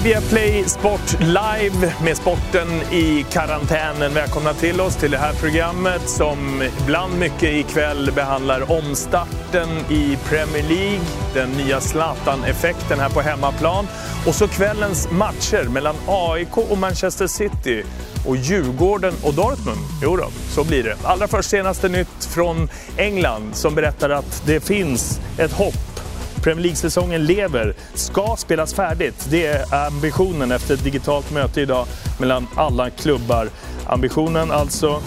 är Viaplay Sport Live med sporten i karantänen. Välkomna till oss till det här programmet som bland mycket ikväll behandlar omstarten i Premier League, den nya Zlatan-effekten här på hemmaplan och så kvällens matcher mellan AIK och Manchester City och Djurgården och Dortmund. Jo då, så blir det. Allra först senaste nytt från England som berättar att det finns ett hopp Premier League-säsongen lever, ska spelas färdigt. Det är ambitionen efter ett digitalt möte idag mellan alla klubbar. Ambitionen alltså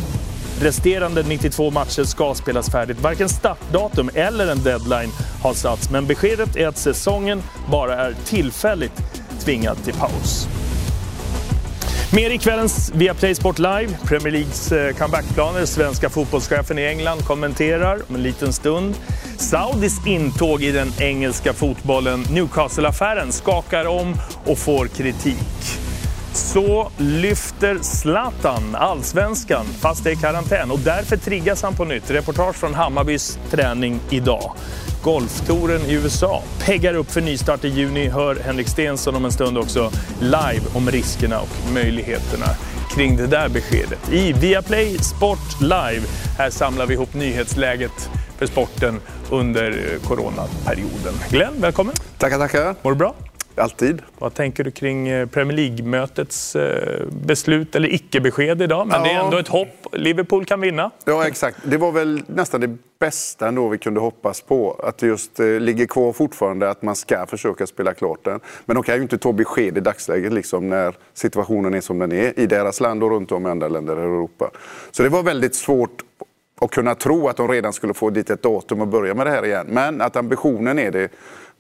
Resterande 92 matcher ska spelas färdigt. Varken startdatum eller en deadline har satts, men beskedet är att säsongen bara är tillfälligt tvingad till paus. Mer i kvällens Viaplay Sport Live. Premier Leagues eh, comebackplaner. Svenska fotbollschefen i England kommenterar om en liten stund. Saudis intåg i den engelska fotbollen. Newcastle-affären skakar om och får kritik. Så lyfter Zlatan allsvenskan fast det är karantän och därför triggas han på nytt. Reportage från Hammarbys träning idag. Golftouren i USA peggar upp för nystart i juni. Hör Henrik Stensson om en stund också live om riskerna och möjligheterna kring det där beskedet. I Viaplay Sport Live. Här samlar vi ihop nyhetsläget för sporten under coronaperioden. Glenn, välkommen! Tackar, tackar! Mår du bra? Alltid. Vad tänker du kring eh, Premier League-mötets eh, beslut, eller icke-besked idag? Men ja. det är ändå ett hopp. Liverpool kan vinna. Ja, exakt. Det var väl nästan det bästa ändå vi kunde hoppas på. Att det just eh, ligger kvar fortfarande att man ska försöka spela klart den. Men de kan ju inte ta besked i dagsläget liksom, när situationen är som den är i deras land och runt om i andra länder i Europa. Så det var väldigt svårt att kunna tro att de redan skulle få dit ett datum och börja med det här igen. Men att ambitionen är det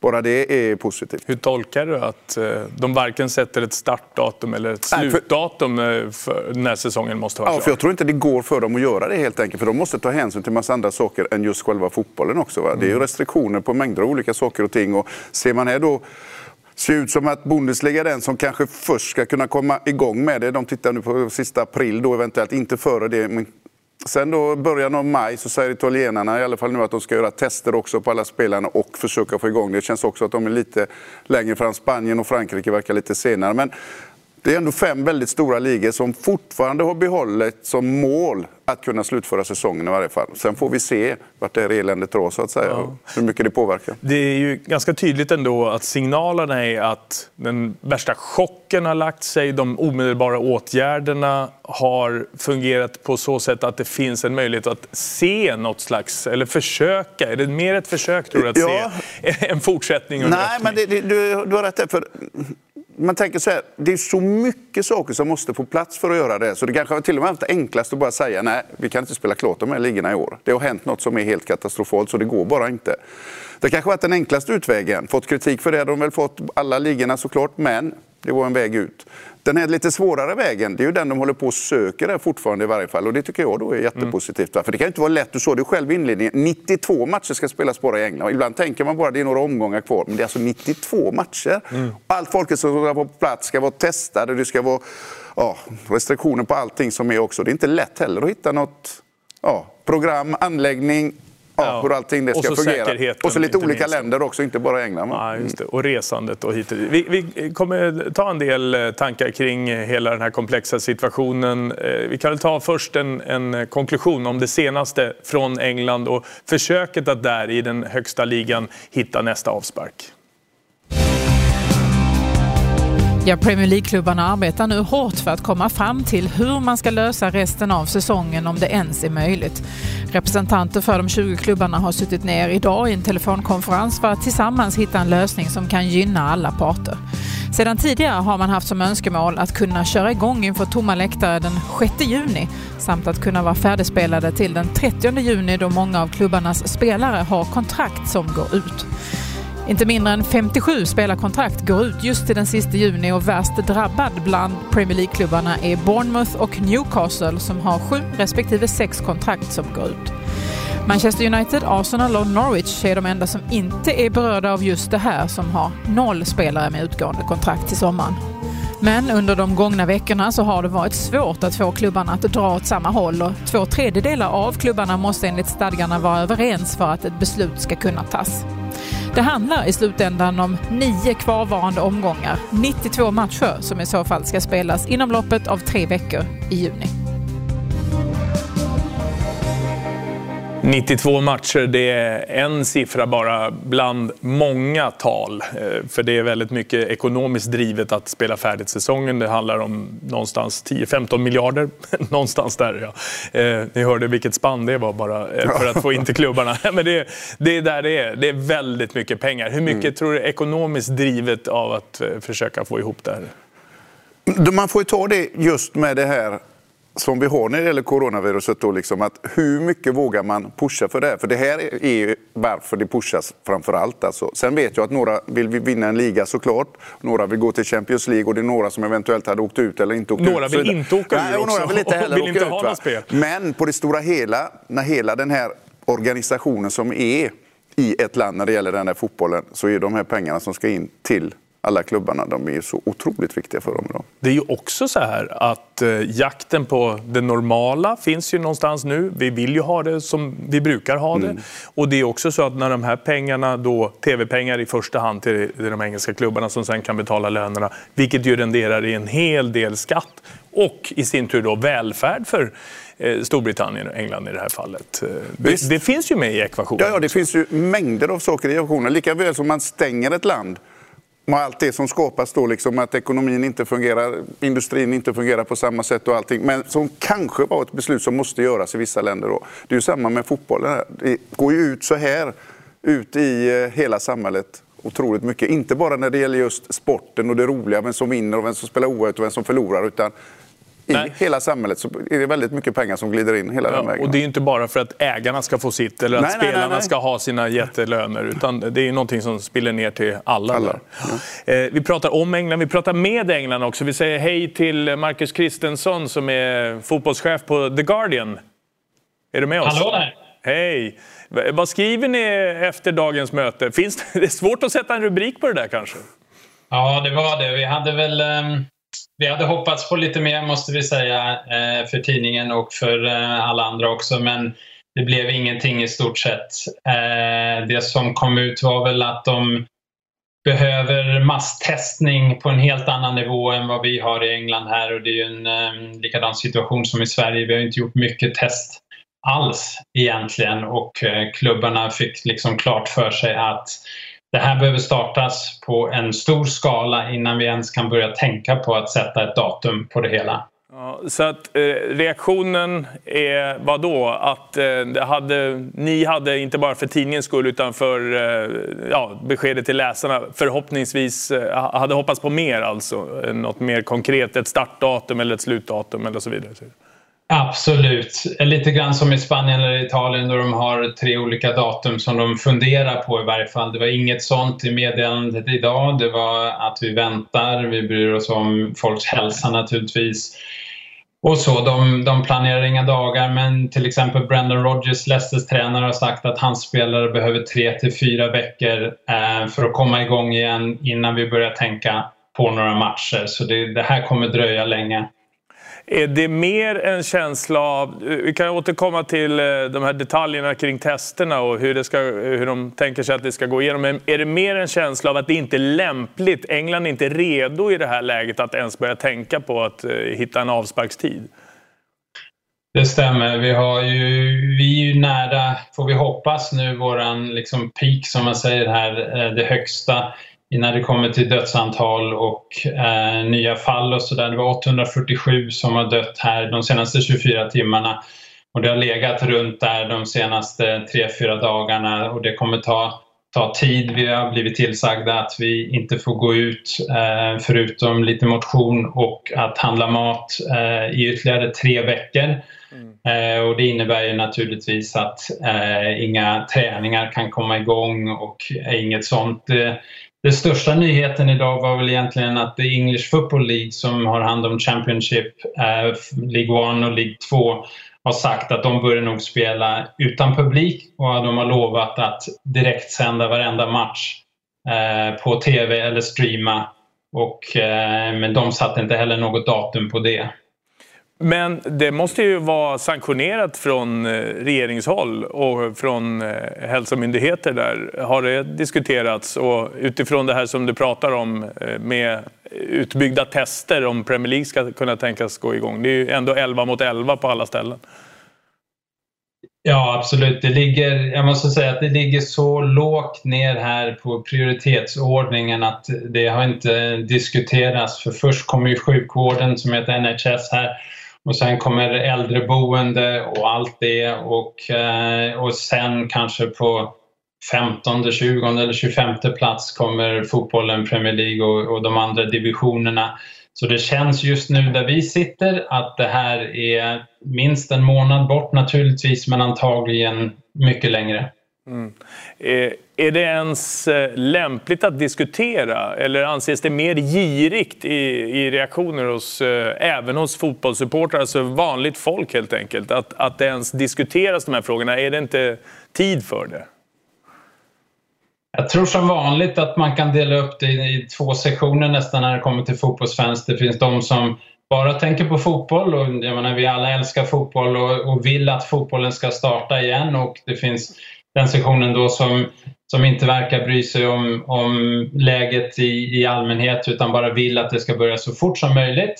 bara det är positivt. Hur tolkar du att eh, de varken sätter ett startdatum eller ett slutdatum eh, för när säsongen måste vara klar? Ja, för jag tror inte det går för dem att göra det helt enkelt. För de måste ta hänsyn till massa andra saker än just själva fotbollen också. Va? Det är ju mm. restriktioner på mängder av olika saker och ting. Och ser man här då ser ut som att Bundesliga är den som kanske först ska kunna komma igång med det. De tittar nu på sista april då eventuellt, inte före det. Sen då början av maj så säger italienarna i alla fall nu att de ska göra tester också på alla spelarna och försöka få igång det. Det känns också att de är lite längre fram. Spanien och Frankrike verkar lite senare. Men det är ändå fem väldigt stora ligor som fortfarande har behållit som mål att kunna slutföra säsongen i varje fall. Sen får vi se vart det här eländet drar så att säga, ja. hur mycket det påverkar. Det är ju ganska tydligt ändå att signalerna är att den värsta chocken har lagt sig. De omedelbara åtgärderna har fungerat på så sätt att det finns en möjlighet att se något slags, eller försöka. Är det mer ett försök tror du att ja. se en fortsättning? Nej, men det, det, du, du har rätt. För man tänker så här, det är så mycket saker som måste få plats för att göra det. Så det kanske till och med varit enklast att bara säga nej, vi kan inte spela klart de här ligorna i år. Det har hänt något som är helt katastrofalt så det går bara inte. Det kanske varit den enklaste utvägen. Fått kritik för det hade de väl fått alla ligorna såklart, men det var en väg ut. Den här lite svårare vägen, det är ju den de håller på och söker där fortfarande i varje fall. Och det tycker jag då är jättepositivt. Mm. För det kan ju inte vara lätt, du såg det själv i inledningen, 92 matcher ska spelas bara i England. ibland tänker man bara att det är några omgångar kvar, men det är alltså 92 matcher. Mm. Allt folket som ska vara på plats ska vara testade, det ska vara ja, restriktioner på allting som är också. Det är inte lätt heller att hitta något ja, program, anläggning, Ja, hur allting det ska fungera. Och så lite olika minst. länder också, inte bara England. Ja, just det. Och resandet och hit och dit. Vi, vi, kommer ta en del eh, tankar kring hela den här komplexa situationen. Eh, vi kan väl ta först en, en konklusion om det senaste från England och försöket att där i den högsta ligan hitta nästa avspark. Ja, Premier League-klubbarna arbetar nu hårt för att komma fram till hur man ska lösa resten av säsongen om det ens är möjligt. Representanter för de 20 klubbarna har suttit ner idag i en telefonkonferens för att tillsammans hitta en lösning som kan gynna alla parter. Sedan tidigare har man haft som önskemål att kunna köra igång inför tomma läktare den 6 juni samt att kunna vara färdigspelade till den 30 juni då många av klubbarnas spelare har kontrakt som går ut. Inte mindre än 57 spelarkontrakt går ut just till den sista juni och värst drabbad bland Premier League-klubbarna är Bournemouth och Newcastle som har sju respektive sex kontrakt som går ut. Manchester United, Arsenal och Norwich är de enda som inte är berörda av just det här som har noll spelare med utgående kontrakt till sommaren. Men under de gångna veckorna så har det varit svårt att få klubbarna att dra åt samma håll och två tredjedelar av klubbarna måste enligt stadgarna vara överens för att ett beslut ska kunna tas. Det handlar i slutändan om nio kvarvarande omgångar, 92 matcher som i så fall ska spelas inom loppet av tre veckor i juni. 92 matcher, det är en siffra bara bland många tal. Eh, för det är väldigt mycket ekonomiskt drivet att spela färdigt säsongen. Det handlar om någonstans 10-15 miljarder. någonstans där ja. Eh, ni hörde vilket spann det var bara eh, för att få in till klubbarna. Men det, det är där det är. Det är väldigt mycket pengar. Hur mycket mm. tror du är ekonomiskt drivet av att försöka få ihop det här? Man får ju ta det just med det här som vi har när det gäller coronaviruset. Då liksom att hur mycket vågar man pusha för det? För det här är ju varför det pushas framför allt. Alltså. Sen vet jag att några vill vinna en liga såklart. Några vill gå till Champions League och det är några som eventuellt hade åkt ut eller inte åkt några ut. Några vill inte åka ur också. Några vill inte heller vill åka inte ut. Ha spel. Men på det stora hela, när hela den här organisationen som är i ett land när det gäller den här fotbollen så är de här pengarna som ska in till alla klubbarna. De är så otroligt viktiga för dem idag. Det är ju också så här att eh, jakten på det normala finns ju någonstans nu. Vi vill ju ha det som vi brukar ha det. Mm. Och det är också så att när de här pengarna, då tv-pengar i första hand till de engelska klubbarna som sen kan betala lönerna, vilket ju renderar i en hel del skatt och i sin tur då välfärd för eh, Storbritannien och England i det här fallet. Eh, det, det, finns ju med i ekvationen. Ja, ja, det finns ju mängder av saker i ekvationen. Lika väl som man stänger ett land och allt det som skapas då, liksom att ekonomin inte fungerar, industrin inte fungerar på samma sätt och allting. Men som kanske var ett beslut som måste göras i vissa länder. Då. Det är ju samma med fotbollen. Det går ju ut så här, ut i eh, hela samhället otroligt mycket. Inte bara när det gäller just sporten och det roliga, vem som vinner och vem som spelar oerhört och vem som förlorar. Utan i Nej. hela samhället så är det väldigt mycket pengar som glider in hela ja, den vägen. Och det är inte bara för att ägarna ska få sitt eller att nej, spelarna nej, nej, ska ha sina jättelöner utan det är någonting som spiller ner till alla. alla. Ja. Eh, vi pratar om England, vi pratar med England också. Vi säger hej till Marcus Kristensson som är fotbollschef på The Guardian. Är du med oss? Hallå där! Hej! Vad skriver ni efter dagens möte? Finns det, det är svårt att sätta en rubrik på det där kanske? Ja, det var det. Vi hade väl um vi hade hoppats på lite mer måste vi säga eh, för tidningen och för eh, alla andra också men det blev ingenting i stort sett. Eh, det som kom ut var väl att de behöver masstestning på en helt annan nivå än vad vi har i England här och det är ju en likadan situation som i Sverige. Vi har inte gjort mycket test alls egentligen och klubbarna fick liksom klart för sig att det här behöver startas på en stor skala innan vi ens kan börja tänka på att sätta ett datum på det hela. Ja, så att eh, reaktionen är vad då? Att eh, hade, ni hade, inte bara för tidningens skull utan för eh, ja, beskedet till läsarna, förhoppningsvis eh, hade hoppats på mer alltså? Eh, något mer konkret, ett startdatum eller ett slutdatum eller så vidare? Absolut. Lite grann som i Spanien eller Italien då de har tre olika datum som de funderar på i varje fall. Det var inget sånt i meddelandet idag. Det var att vi väntar, vi bryr oss om folks hälsa naturligtvis. Och så, de, de planerar inga dagar men till exempel Brendan Rodgers, Leicesters tränare, har sagt att hans spelare behöver tre till fyra veckor eh, för att komma igång igen innan vi börjar tänka på några matcher. Så det, det här kommer dröja länge. Är det mer en känsla av... Vi kan återkomma till eh, de här detaljerna kring testerna och hur, det ska, hur de tänker sig att det ska gå igenom. Men är det mer en känsla av att det inte är lämpligt? England är inte redo i det här läget att ens börja tänka på att eh, hitta en avsparkstid? Det stämmer. Vi, har ju, vi är ju nära, får vi hoppas nu, våran liksom peak som man säger här, eh, det högsta när det kommer till dödsantal och eh, nya fall och sådär. Det var 847 som har dött här de senaste 24 timmarna och det har legat runt där de senaste 3-4 dagarna och det kommer ta, ta tid. Vi har blivit tillsagda att vi inte får gå ut eh, förutom lite motion och att handla mat eh, i ytterligare tre veckor. Mm. Eh, och det innebär ju naturligtvis att eh, inga träningar kan komma igång och inget sånt. Den största nyheten idag var väl egentligen att The English Football League som har hand om Championship, eh, League 1 och League 2 har sagt att de börjar nog spela utan publik och de har lovat att direkt sända varenda match eh, på TV eller streama. Och, eh, men de satte inte heller något datum på det. Men det måste ju vara sanktionerat från eh, regeringshåll och från eh, hälsomyndigheter där. Har det diskuterats? Och utifrån det här som du pratar om eh, med utbyggda tester om Premier League ska kunna tänkas gå igång. Det är ju ändå 11 mot 11 på alla ställen. Ja, absolut. Det ligger, jag måste säga att det ligger så lågt ner här på prioritetsordningen att det har inte diskuterats. För först kommer ju sjukvården som heter NHS här och sen kommer äldreboende och allt det och, eh, och sen kanske på 15, 20 eller 25 plats kommer fotbollen, Premier League och, och de andra divisionerna. Så det känns just nu där vi sitter att det här är minst en månad bort naturligtvis men antagligen mycket längre. Mm. Eh, är det ens eh, lämpligt att diskutera eller anses det mer girigt i, i reaktioner hos, eh, även hos fotbollssupportrar, alltså vanligt folk helt enkelt, att, att det ens diskuteras de här frågorna? Är det inte tid för det? Jag tror som vanligt att man kan dela upp det i två sektioner nästan när det kommer till fotbollsfans. Det finns de som bara tänker på fotboll och jag menar, vi alla älskar fotboll och, och vill att fotbollen ska starta igen och det finns den sektionen då som, som inte verkar bry sig om, om läget i, i allmänhet utan bara vill att det ska börja så fort som möjligt.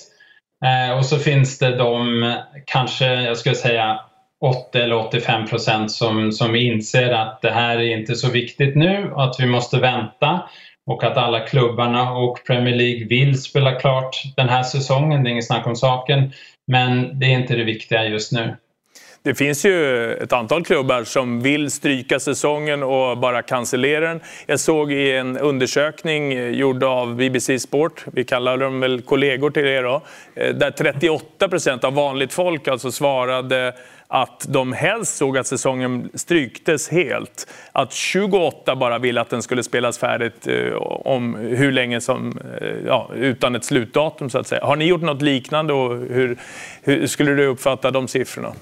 Eh, och så finns det de, kanske jag skulle säga 80 eller 85 procent som, som inser att det här är inte så viktigt nu och att vi måste vänta och att alla klubbarna och Premier League vill spela klart den här säsongen, det är inget snack om saken. Men det är inte det viktiga just nu. Det finns ju ett antal klubbar som vill stryka säsongen och bara cancellera den. Jag såg i en undersökning gjord av BBC Sport, vi kallar dem väl kollegor till er då, eh, där 38 procent av vanligt folk alltså svarade att de helst såg att säsongen stryktes helt. Att 28 bara ville att den skulle spelas färdigt eh, om hur länge som, eh, ja, utan ett slutdatum så att säga. Har ni gjort något liknande och hur, hur skulle du uppfatta de siffrorna?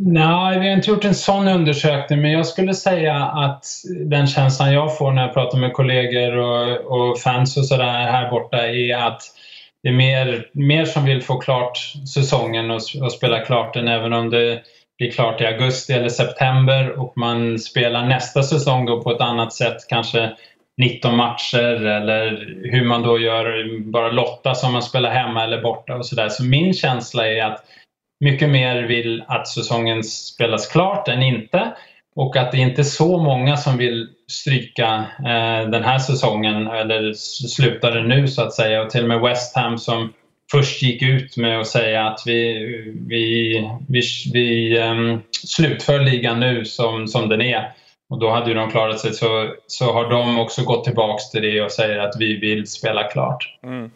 Nej, vi har inte gjort en sån undersökning men jag skulle säga att den känslan jag får när jag pratar med kollegor och, och fans och sådär här borta är att det är mer, mer som vill få klart säsongen och, och spela klart den även om det blir klart i augusti eller september och man spelar nästa säsong då på ett annat sätt, kanske 19 matcher eller hur man då gör, bara lotta som man spelar hemma eller borta och sådär. Så min känsla är att mycket mer vill att säsongen spelas klart än inte. Och att det inte är så många som vill stryka eh, den här säsongen eller sluta den nu så att säga. Och till och med West Ham som först gick ut med att säga att vi, vi, vi, vi um, slutför ligan nu som, som den är och då hade ju de klarat sig så, så har de också gått tillbaks till det och säger att vi vill spela klart. Mm.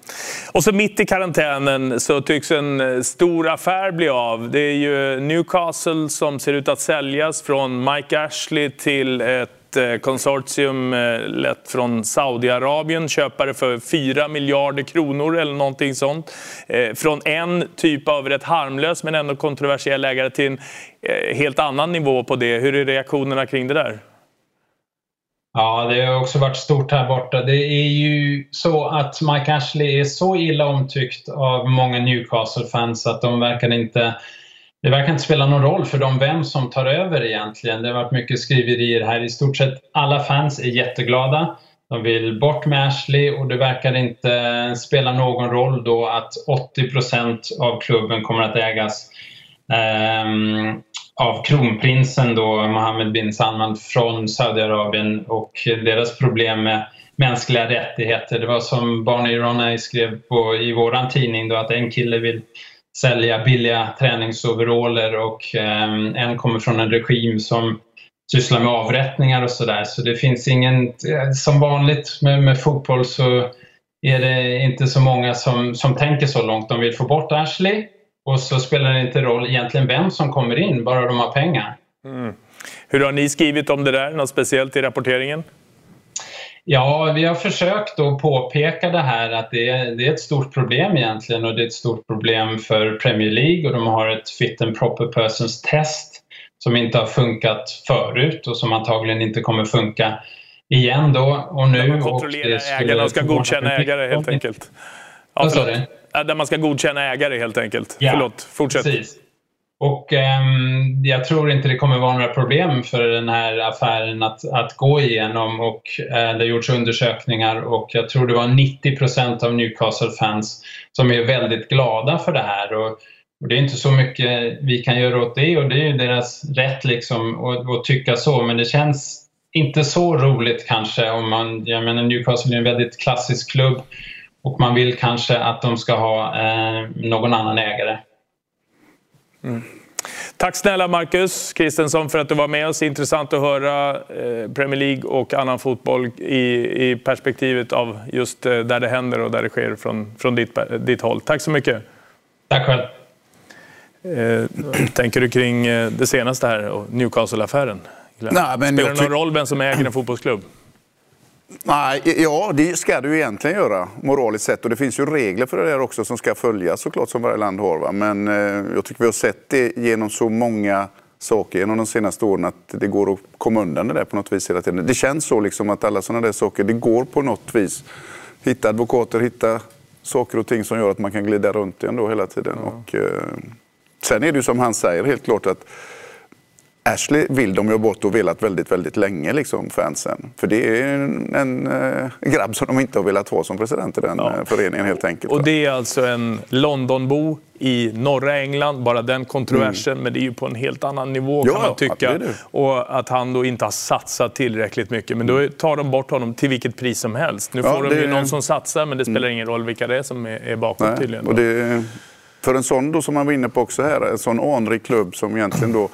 Och så mitt i karantänen så tycks en eh, stor affär bli av. Det är ju Newcastle som ser ut att säljas från Mike Ashley till ett Eh, konsortium eh, lett från Saudiarabien, köpare för 4 miljarder kronor eller någonting sånt. Eh, från en typ av rätt harmlös men ändå kontroversiell ägare till en helt annan nivå på det. Hur är reaktionerna kring det där? Ja, det har också varit stort här borta. Det är ju så att Mike Ashley är så illa omtyckt av många Newcastle-fans att de verkar inte det verkar inte spela någon roll för dem vem som tar över egentligen. Det har varit mycket skriverier här. I stort sett alla fans är jätteglada. De vill bort med Ashley och det verkar inte spela någon roll då att 80% av klubben kommer att ägas um, av kronprinsen då, Mohammed bin Salman från Saudiarabien och deras problem med mänskliga rättigheter. Det var som Barney Ronay skrev på, i våran tidning då att en kille vill sälja billiga träningsoveraller och ehm, en kommer från en regim som sysslar med avrättningar och sådär. Så det finns ingen, eh, som vanligt med, med, fotboll så är det inte så många som, som tänker så långt. De vill få bort Ashley och så spelar det inte roll egentligen vem som kommer in, bara de har pengar. Mm. Hur har ni skrivit om det där? Något speciellt i rapporteringen? Ja, vi har försökt att påpeka det här att det är, det är ett stort problem egentligen och det är ett stort problem för Premier League och de har ett fit and proper persons test som inte har funkat förut och som antagligen inte kommer funka igen då och nu. De kontrollerar ägarna och ska godkänna ägare helt enkelt. Ja, Ja, förlåt. Där man ska godkänna ägare helt enkelt. Ja, förlåt, fortsätt. Precis. Och eh, jag tror inte det kommer vara några problem för den här affären att, att gå igenom och eh, det har gjorts undersökningar och jag tror det var 90 procent av Newcastle-fans som är väldigt glada för det här. Och, och, det är inte så mycket vi kan göra åt det och det är ju deras rätt liksom att, att tycka så men det känns inte så roligt kanske om man, jag menar Newcastle är en väldigt klassisk klubb och man vill kanske att de ska ha eh, någon annan ägare. Mm. Tack snälla Marcus Kristensson för att du var med oss. Intressant att höra eh, Premier League och annan fotboll i, i perspektivet av just eh, där det händer och där det sker från, från ditt, ditt håll. Tack så mycket. Tack själv. Eh, tänker du kring det senaste här och Newcastle-affären? Nej, men Spelar det någon roll vem som äger en fotbollsklubb? Nej, ja, det ska du egentligen göra moraliskt sett. Och det finns ju regler för det där också som ska följas såklart som varje land har. Va? Men eh, jag tycker vi har sett det genom så många saker genom de senaste åren att det går att komma undan det där på något vis hela tiden. Det känns så liksom att alla sådana där saker, det går på något vis. Hitta advokater, hitta saker och ting som gör att man kan glida runt det ändå hela tiden. Mm. Och, eh, sen är det ju som han säger helt klart att Ashley vill de ju bort och velat väldigt, väldigt länge, liksom, fansen. För det är en, en, eh, grabb som de inte har velat ha som president i den ja. Eh, föreningen helt enkelt. Och det är alltså en Londonbo i norra England, bara den kontroversen, mm. men det är ju på en helt annan nivå ja, kan man tycka. Det det. Och att han då inte har satsat tillräckligt mycket. Men då tar de bort honom till vilket pris som helst. Nu ja, får de ju någon som satsar, men det spelar mm. ingen roll vilka det är som är, är bakom Nej. tydligen. Och det, för en sån då som man var inne på också här, en sån anrik klubb som egentligen då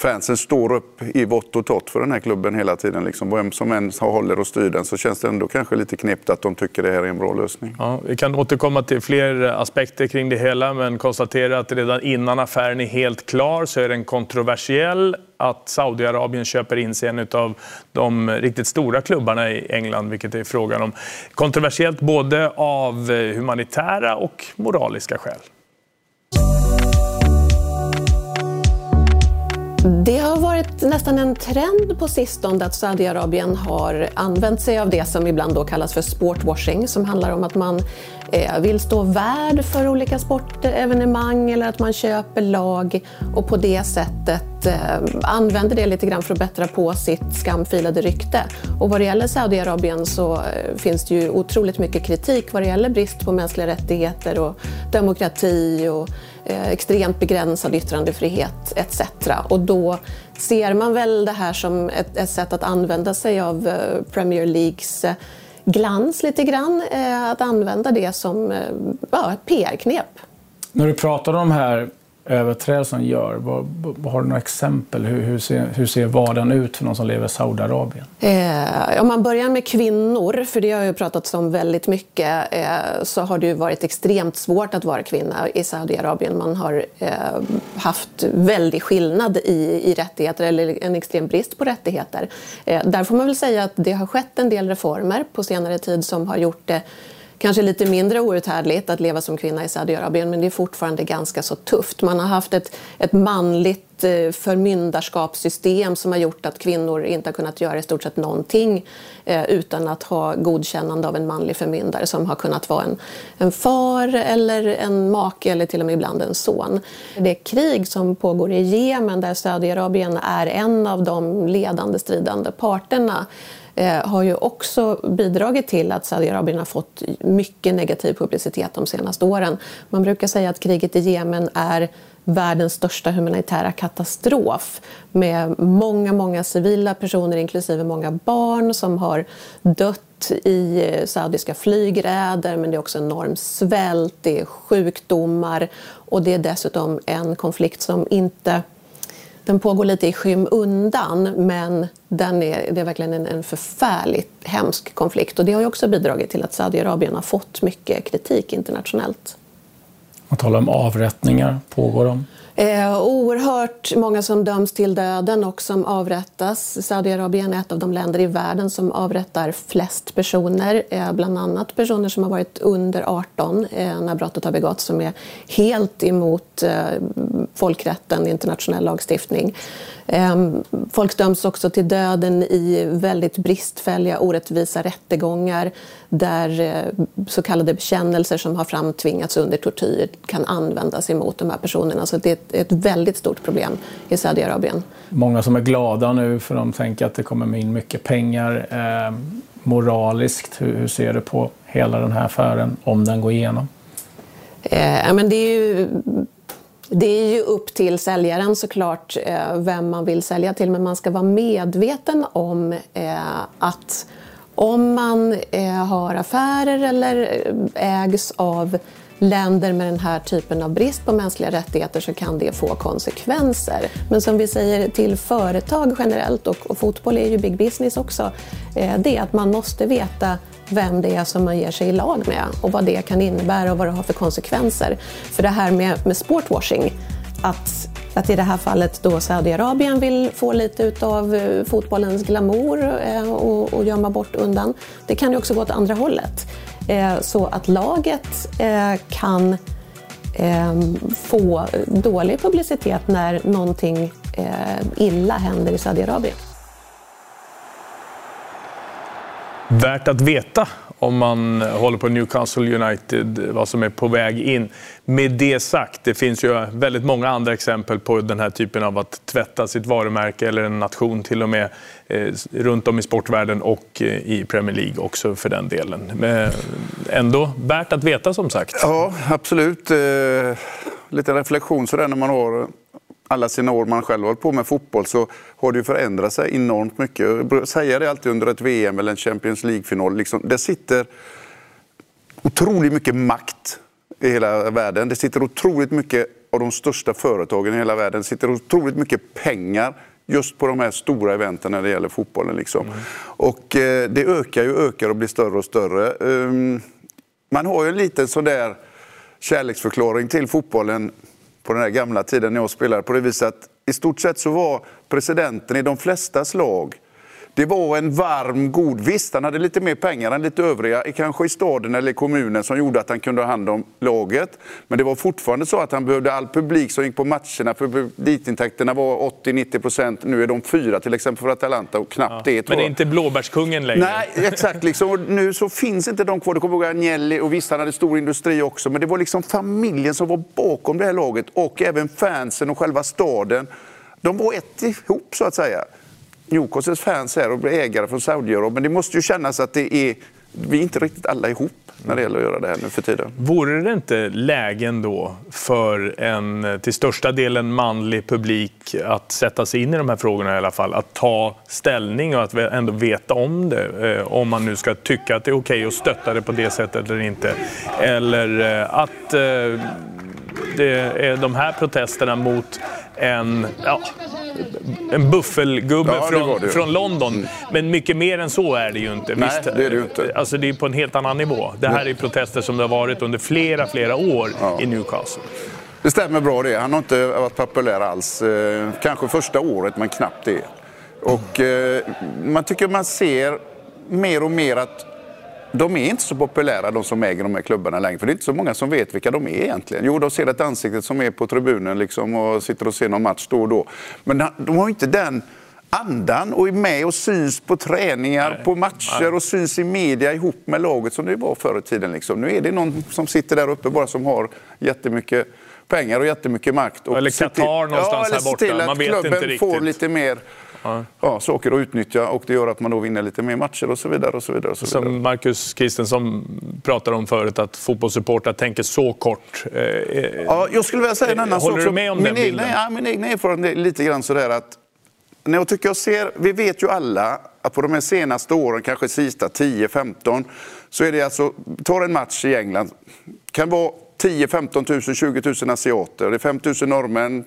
fansen står upp i vått och torrt för den här klubben hela tiden. Liksom. Vem som än håller och styr den så känns det ändå kanske lite knepigt att de tycker det här är en bra lösning. Ja, vi kan återkomma till fler aspekter kring det hela men konstatera att redan innan affären är helt klar så är den kontroversiell att Saudiarabien köper in sig en av de riktigt stora klubbarna i England, vilket det är frågan om. Kontroversiellt både av humanitära och moraliska skäl. Det har varit nästan en trend på sistone att Saudiarabien har använt sig av det som ibland då kallas för sportwashing, som handlar om att man eh, vill stå värd för olika sportevenemang eller att man köper lag och på det sättet eh, använder det lite grann för att bättra på sitt skamfilade rykte. Och vad det gäller Saudiarabien så eh, finns det ju otroligt mycket kritik vad det gäller brist på mänskliga rättigheter och demokrati och Eh, extremt begränsad yttrandefrihet etc. Och då ser man väl det här som ett, ett sätt att använda sig av eh, Premier Leagues eh, glans lite grann. Att använda det som ja, ett PR-knep. När du pratar om de här överträdelsen gör? Vad, vad, har du några exempel? Hur, hur, ser, hur ser vardagen ut för någon som lever i Saudiarabien? Eh, om man börjar med kvinnor, för det har ju pratats om väldigt mycket, eh, så har det ju varit extremt svårt att vara kvinna i Saudiarabien. Man har eh, haft väldig skillnad i, i rättigheter, eller en extrem brist på rättigheter. Eh, där får man väl säga att det har skett en del reformer på senare tid som har gjort det kanske lite mindre outhärdligt att leva som kvinna i Saudiarabien men det är fortfarande ganska så tufft. Man har haft ett, ett manligt eh, förmyndarskapssystem som har gjort att kvinnor inte har kunnat göra i stort sett någonting eh, utan att ha godkännande av en manlig förmyndare som har kunnat vara en, en far eller en make eller till och med ibland en son. Det krig som pågår i Jemen där Saudiarabien är en av de ledande stridande parterna Eh, har ju också bidragit till att Saudiarabien har fått mycket negativ publicitet de senaste åren. Man brukar säga att kriget i Jemen är världens största humanitära katastrof med många, många civila personer, inklusive många barn som har dött i eh, saudiska flygräder, men det är också enorm svält, det är sjukdomar och det är dessutom en konflikt som inte den pågår lite i skymundan men den är, det är verkligen en, en förfärligt hemsk konflikt och det har ju också bidragit till att Saudiarabien har fått mycket kritik internationellt. Man talar om avrättningar, pågår de? Eh, oerhört många som döms till döden och som avrättas. Saudiarabien är ett av de länder i världen som avrättar flest personer. Eh, bland annat personer som har varit under 18 eh, när brottet har begåtts som är helt emot eh, folkrätten, internationell lagstiftning. Ehm, folk döms också till döden i väldigt bristfälliga, orättvisa rättegångar där eh, så kallade bekännelser som har framtvingats under tortyr kan användas emot de här personerna. Så det är ett väldigt stort problem i Saudiarabien. Många som är glada nu för de tänker att det kommer in mycket pengar. Eh, moraliskt, hur, hur ser du på hela den här affären om den går igenom? Eh, men det är ju det är ju upp till säljaren såklart eh, vem man vill sälja till men man ska vara medveten om eh, att om man eh, har affärer eller ägs av länder med den här typen av brist på mänskliga rättigheter så kan det få konsekvenser. Men som vi säger till företag generellt, och, och fotboll är ju big business också, det är att man måste veta vem det är som man ger sig i lag med och vad det kan innebära och vad det har för konsekvenser. För det här med, med sportwashing, att, att i det här fallet då Saudiarabien vill få lite av eh, fotbollens glamour eh, och, och gömma bort undan, det kan ju också gå åt andra hållet. Eh, så att laget kan ehm, få dålig publicitet när någonting illa händer i Saudiarabien. Värt att veta om man håller på Newcastle United, vad som är på väg in. Med det sagt, det finns ju väldigt många andra exempel på den här typen av att tvätta sitt varumärke eller en nation till och med eh, runt om i sportvärlden och eh, i Premier League också för den delen. Men ändå värt att veta som sagt. Ja, absolut. Eh, lite reflektion sådär när man har alla sina år man själv hållit på med fotboll så har det ju förändrat sig enormt mycket. Jag säger det alltid under ett VM eller en Champions League-final. Liksom, det sitter otroligt mycket makt i hela världen. Det sitter otroligt mycket av de största företagen i hela världen. Det sitter otroligt mycket pengar just på de här stora eventen när det gäller fotbollen. Liksom. Mm. Och eh, det ökar ju ökar och blir större och större. Um, man har ju en liten sådär kärleksförklaring till fotbollen på den här gamla tiden när jag spelade på det viset att i stort sett så var presidenten i de flesta slag det var en varm, god... Visst, han hade lite mer pengar än lite övriga, kanske i staden eller i kommunen, som gjorde att han kunde ha hand om laget. Men det var fortfarande så att han behövde all publik som gick på matcherna, för publikintäkterna var 80-90 procent. Nu är de fyra till exempel för Atalanta och knappt ja, det. Men det är inte blåbärskungen längre? Nej, exakt. Liksom. nu så finns inte de kvar. Du kommer ihåg Agnelli och visst, han hade stor industri också. Men det var liksom familjen som var bakom det här laget och även fansen och själva staden. De var ett ihop så att säga. Newcastles fans här och bli ägare från Saudiarabien. Men det måste ju kännas att det är, vi är inte riktigt alla ihop när det gäller att göra det här nu för tiden. Vore det inte lägen då för en till största delen manlig publik att sätta sig in i de här frågorna i alla fall? Att ta ställning och att ändå veta om det. Eh, om man nu ska tycka att det är okej okay att stötta det på det sättet eller inte. Eller eh, att eh, det är de här protesterna mot en, ja, en buffelgubbe ja, från, det från London. Mm. Men mycket mer än så är det ju inte. Nej, Visst, det är det ju inte. Alltså det är på en helt annan nivå. Det här är protester som det har varit under flera, flera år ja. i Newcastle. Det stämmer bra det. Han har inte varit populär alls. Eh, kanske första året, men knappt det. Och eh, man tycker man ser mer och mer att de är inte så populära de som äger de här klubbarna längre. För det är inte så många som vet vilka de är egentligen. Jo, de ser ett ansikte som är på tribunen liksom och sitter och ser någon match då och då. Men de har inte den andan och är med och syns på träningar, Nej. på matcher och syns i media ihop med laget som det var förr i tiden. Liksom. Nu är det någon som sitter där uppe bara som har jättemycket pengar och jättemycket makt. Och eller Qatar någonstans ja, här borta. Till Man vet inte riktigt. får lite mer ja. Ja, saker att utnyttja och det gör att man då vinner lite mer matcher och så vidare. Och så vidare, och så vidare. Som Marcus Kristensson pratade om förut, att fotbollssupportrar tänker så kort. Eh, ja, jag skulle vilja säga en annan sak. Håller du med om min den bilden? Egna, ja, min egna erfarenhet är lite grann sådär att när jag tycker jag ser, vi vet ju alla att på de här senaste åren, kanske sista 10-15, så är det alltså, tar en match i England, kan vara 10, 15 000, 20 000 asiater. Det är 5 000 norrmän,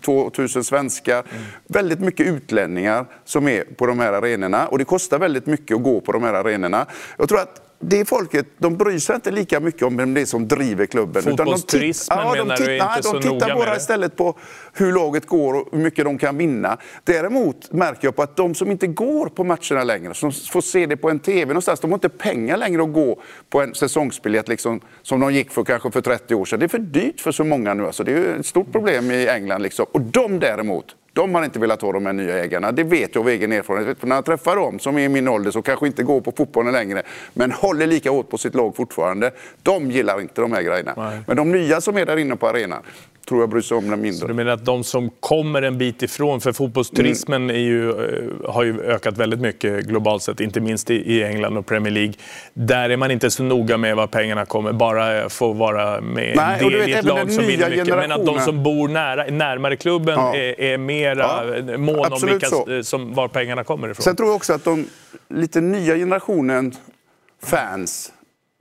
2 000 svenskar. Mm. Väldigt mycket utlänningar som är på de här arenorna. Och det kostar väldigt mycket att gå på de här arenorna. Jag tror att det folket de bryr sig inte lika mycket om vem det är som driver klubben. Fotbollsturismen ja, menar du är inte nej, så De tittar bara istället på hur laget går och hur mycket de kan vinna. Däremot märker jag på att de som inte går på matcherna längre, som får se det på en TV någonstans, de har inte pengar längre att gå på en säsongsbiljett liksom, som de gick för kanske för 30 år sedan. Det är för dyrt för så många nu. Alltså. Det är ett stort problem i England. Liksom. Och de däremot, De har inte velat ha de här nya ägarna. Det vet jag av egen erfarenhet. För när jag träffar dem som är i min ålder som kanske inte går på fotbollen längre men håller lika hårt på sitt lag fortfarande. De gillar inte de här grejerna. Nej. Men de nya som är där inne på arenan tror jag bryr sig om den mindre. Så du menar att de som kommer en bit ifrån, för fotbollsturismen mm. ju, eh, har ju ökat väldigt mycket globalt sett, inte minst i England och Premier League. Där är man inte så noga med var pengarna kommer, bara få vara med Nej, del vet, i ett lag som vinner mycket. Men att de som bor nära, närmare klubben ja. är, är mer ja, mån om vilka, som, var pengarna kommer ifrån. Sen tror jag också att de lite nya generationen fans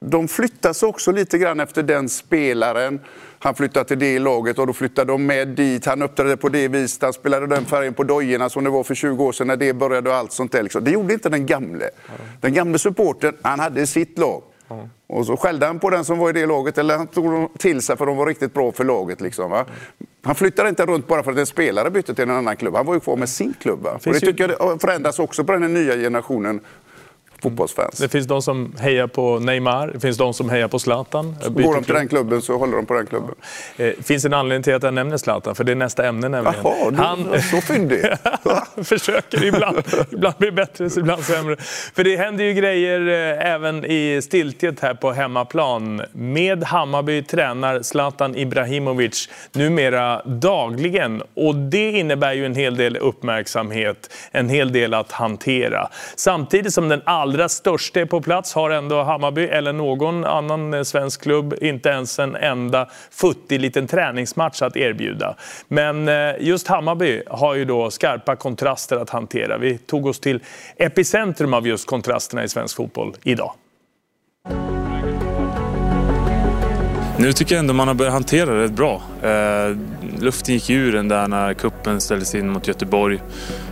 de flyttas också lite grann efter den spelaren. Han flyttade till det laget och då flyttade de med dit. Han uppträdde på det viset. Han spelade den färgen på dojorna som det var för 20 år sedan när det började och allt sånt där. Liksom. Det gjorde inte den gamle. Den gamle supporten, han hade sitt lag. Och så skällde han på den som var i det laget, eller han tog till sig för de var riktigt bra för laget. Liksom, va? Han flyttade inte runt bara för att en spelare bytte till en annan klubb. Han var ju kvar med sin klubb. Det tycker jag förändras också på den nya generationen fotbollsfans. Det finns de som hejar på Neymar, det finns de som hejar på Zlatan. Går de till den klubben så håller de på den klubben. Det eh, finns en anledning till att jag nämner Zlatan, för det är nästa ämne nämligen. Jaha, du, Han... så fyndig. försöker ibland. ibland blir bättre, ibland sämre. För det händer ju grejer eh, även i stiltjet här på hemmaplan. Med Hammarby tränar Zlatan Ibrahimovic numera dagligen. Och det innebär ju en hel del uppmärksamhet, en hel del att hantera. Samtidigt som den allra allra största är på plats har ändå Hammarby eller någon annan eh, svensk klubb inte ens en enda futtig liten träningsmatch att erbjuda. Men eh, just Hammarby har ju då skarpa kontraster att hantera. Vi tog oss till epicentrum av just kontrasterna i svensk fotboll idag. Nu tycker jag ändå man har börjat hantera det rätt bra. Eh, luften gick ur den där när kuppen ställdes in mot Göteborg.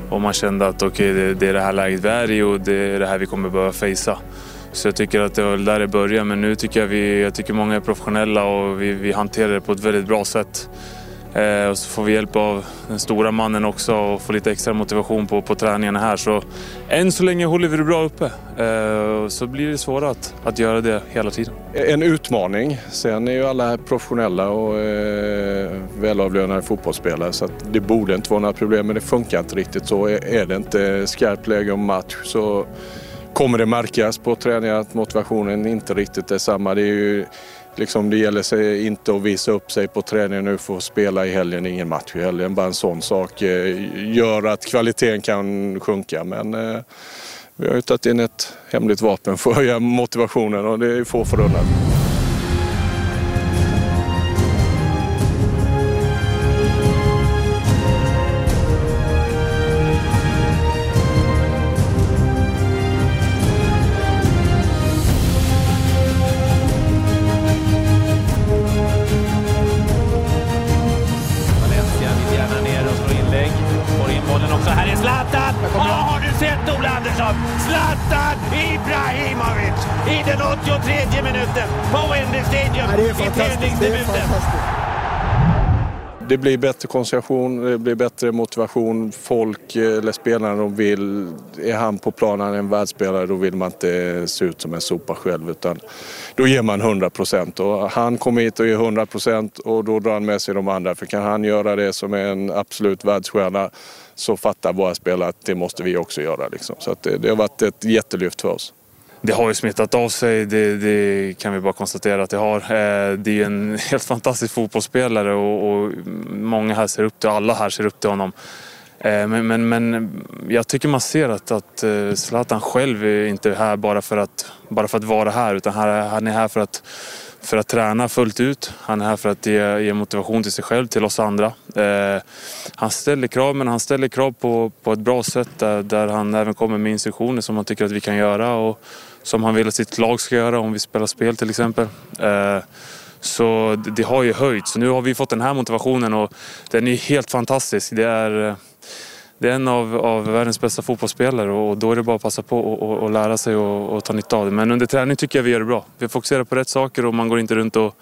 Och man kände att okay, det, det är det här läget vi är i och det är det här vi kommer behöva fejsa. Så jag tycker att det var där det började. Men nu tycker jag vi, jag tycker många är professionella och vi, vi hanterar det på ett väldigt bra sätt. Eh, och så får vi hjälp av den stora mannen också och får lite extra motivation på, på träningarna här. Så än så länge håller vi det bra uppe. Eh, så blir det svårare att, att göra det hela tiden. En utmaning. Sen är ju alla professionella och eh, välavlönade fotbollsspelare så det borde inte vara några problem men det funkar inte riktigt så. Är det inte skarpt läge om match så kommer det märkas på träningar att motivationen inte riktigt är samma. Det är ju Liksom det gäller sig inte att visa upp sig på träningen nu för att spela i helgen, ingen match i helgen. Bara en sån sak eh, gör att kvaliteten kan sjunka. Men eh, vi har ju tagit in ett hemligt vapen för att höja motivationen och det är få förunnat. Det blir bättre koncentration, det blir bättre motivation. Folk eh, eller spelarna de vill, är han på planen en världsspelare då vill man inte se ut som en sopa själv utan då ger man 100 procent. Han kommer hit och ger 100 procent och då drar han med sig de andra. För kan han göra det som är en absolut världsstjärna så fattar våra spelare att det måste vi också göra. Liksom. Så det, det har varit ett jättelyft för oss det har ju smittat av sig, det, det, kan vi bara konstatera att det har. Eh, det är en helt fantastisk fotbollsspelare och, och många här ser upp till, alla här ser upp till honom. Eh, men, men, men jag tycker man ser att, att eh, Zlatan själv är inte här bara för att, bara för att vara här utan han är här för att, för att träna fullt ut. Han är här för att ge, ge motivation till sig själv, till oss andra. Eh, han ställer krav, men han ställer krav på, på ett bra sätt där, där han även kommer med instruktioner som han tycker att vi kan göra. Och, som han vill att sitt lag ska göra om vi spelar spel till exempel. Eh, så det har ju höjts. Nu har vi fått den här motivationen och den är helt fantastisk. Det är, eh, det är en av, av världens bästa fotbollsspelare och då är det bara att passa på och, och lära sig och, och, ta nytta av det. Men under träning tycker jag vi gör det bra. Vi fokuserar på rätt saker och man går inte runt och,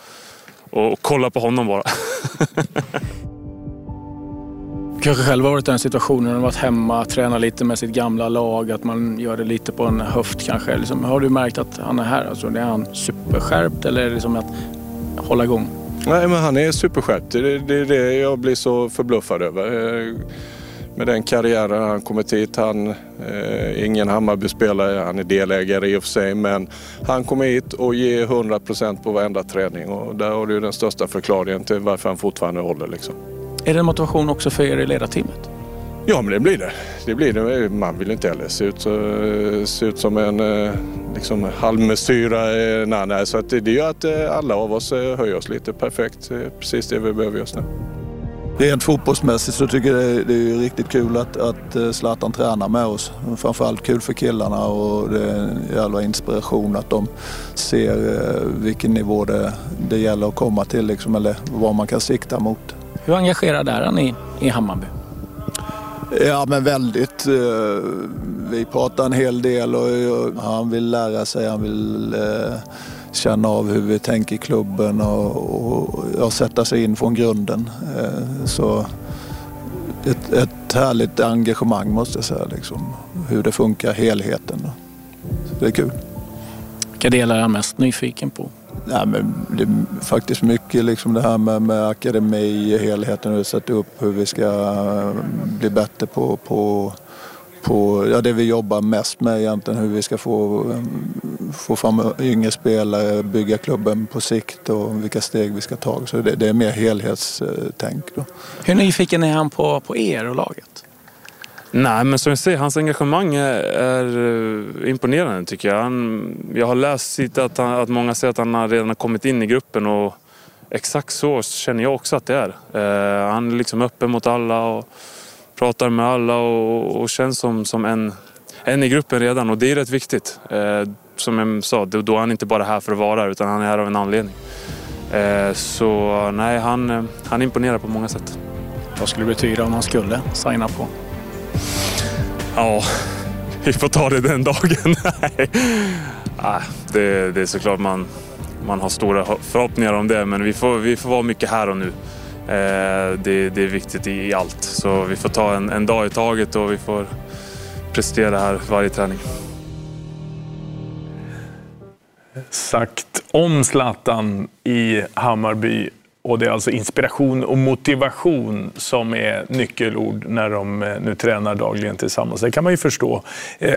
och kollar på honom bara. kanske själv har varit i den situationen och varit hemma, tränat lite med sitt gamla lag, att man gör det lite på en höft kanske. Liksom, har du märkt att han är här? Alltså, är han superskärpt eller är det liksom att hålla igång? Nej, men han är superskärpt. Det är det, det jag blir så förbluffad över. Med den karriären han kommit hit. Han eh, ingen Hammarby-spelare, han är delägare i och för sig, men han kommer hit och ger 100 procent på varenda träning och där har du den största förklaringen till varför han fortfarande håller. Liksom. Är det en motivation också för er i ledarteamet? Ja, men det blir det. det, blir det. Man vill inte heller se ut, så, se ut som en eh, liksom, halvmesyra. Eh, nej, nej. Så att det gör att eh, alla av oss höjer oss lite perfekt. Precis det vi behöver just nu. Rent fotbollsmässigt så tycker jag det är riktigt kul att, att Zlatan tränar med oss. Framförallt kul för killarna och det är en jävla inspiration att de ser vilken nivå det, det gäller att komma till liksom, eller vad man kan sikta mot. Hur engagerad är han i, i Hammarby? Ja men väldigt. Eh, vi pratar en hel del och han vill lära sig, han vill eh, känna av hur vi tänker i klubben och, och sätta sig in från grunden. Eh, så ett, ett härligt engagemang måste jag säga, liksom, hur det funkar, helheten. Så det är kul. Vilka delar är han mest nyfiken på? Ja, men det är faktiskt mycket liksom det här med, med akademi, helheten, hur vi sätter upp, hur vi ska eh, bli bättre på, på, på ja, det vi jobbar mest med egentligen, hur vi ska få, eh, få fram yngre spelare, bygga klubben på sikt och vilka steg vi ska ta. Så det, det är mer helhetstänk. Då. Hur nyfiken är han på, på er och laget? Nej, men som jag säger, hans engagemang är, är eh, imponerande tycker jag. Han, jag har läst lite att, han, att många säger att han redan har kommit in i gruppen och exakt så känner jag också att det är. Eh, han är liksom öppen mot alla och pratar med alla och, och känns som, som en, en i gruppen redan och det är rätt viktigt. Eh, som jag sa, då är han inte bara här för att vara utan han är här av en anledning. Eh, så nej, han, han imponerar på många sätt. Vad skulle det betyda om han skulle signa på? Ja, vi får ta det den dagen. Nej, det, det är såklart man, man har stora förhoppningar om det, men vi får, vi får vara mycket här och nu. Eh, det, det, är viktigt i allt, så vi får ta en, en dag i taget och vi får prestera här varje träning. Sagt om Zlatan i Hammarby och det är alltså inspiration och motivation som är nyckelord när de eh, nu tränar dagligen tillsammans. Det kan man ju förstå. Eh,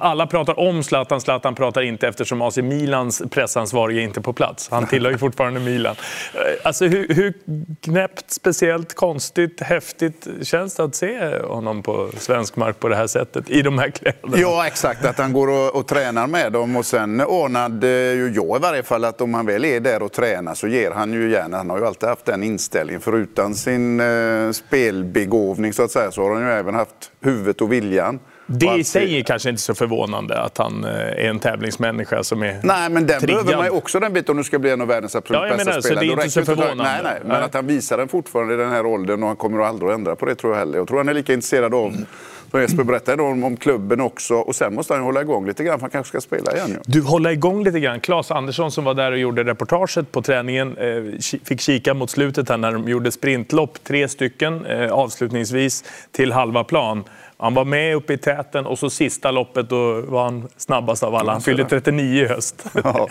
alla pratar om Zlatan, Zlatan pratar inte eftersom AC Milans pressansvarige är inte på plats. Han tillhör ju fortfarande Milan. Eh, alltså hur, hur knäppt, speciellt, konstigt, häftigt känns det att se honom på svensk mark på det här sättet, i de här kläderna? Ja, exakt. Att han går och, och tränar med dem och sen ordnade ju jag i varje fall att om han väl är där och tränar så ger han ju gärna, han har ju alltid haft den inställningen. Förutom sin eh, spelbegåvning så att säga så har han ju även haft huvudet och viljan. Det i sig är kanske inte så förvånande att han eh, är en tävlingsmänniska som är Nej, men den triggad. behöver man ju också den biten om du ska bli en av världens absolut ja, bästa menar, spelare. Så det är inte så förvånande. Nej, nej, men att han visar den fortfarande i den här åldern och han kommer aldrig att ändra på det tror jag heller. Jag tror han är lika intresserad av mm som Jesper berättade om, om klubben också. Och sen måste han hålla igång lite grann för han kanske ska spela igen. Ja. Du, hålla igång lite grann. Claes Andersson som var där och gjorde reportaget på träningen eh, fick kika mot slutet här när de gjorde sprintlopp, tre stycken eh, avslutningsvis till halva plan. Han var med uppe i täten och så sista loppet då var han snabbast av alla. Han fyllde 39 i höst. Ja.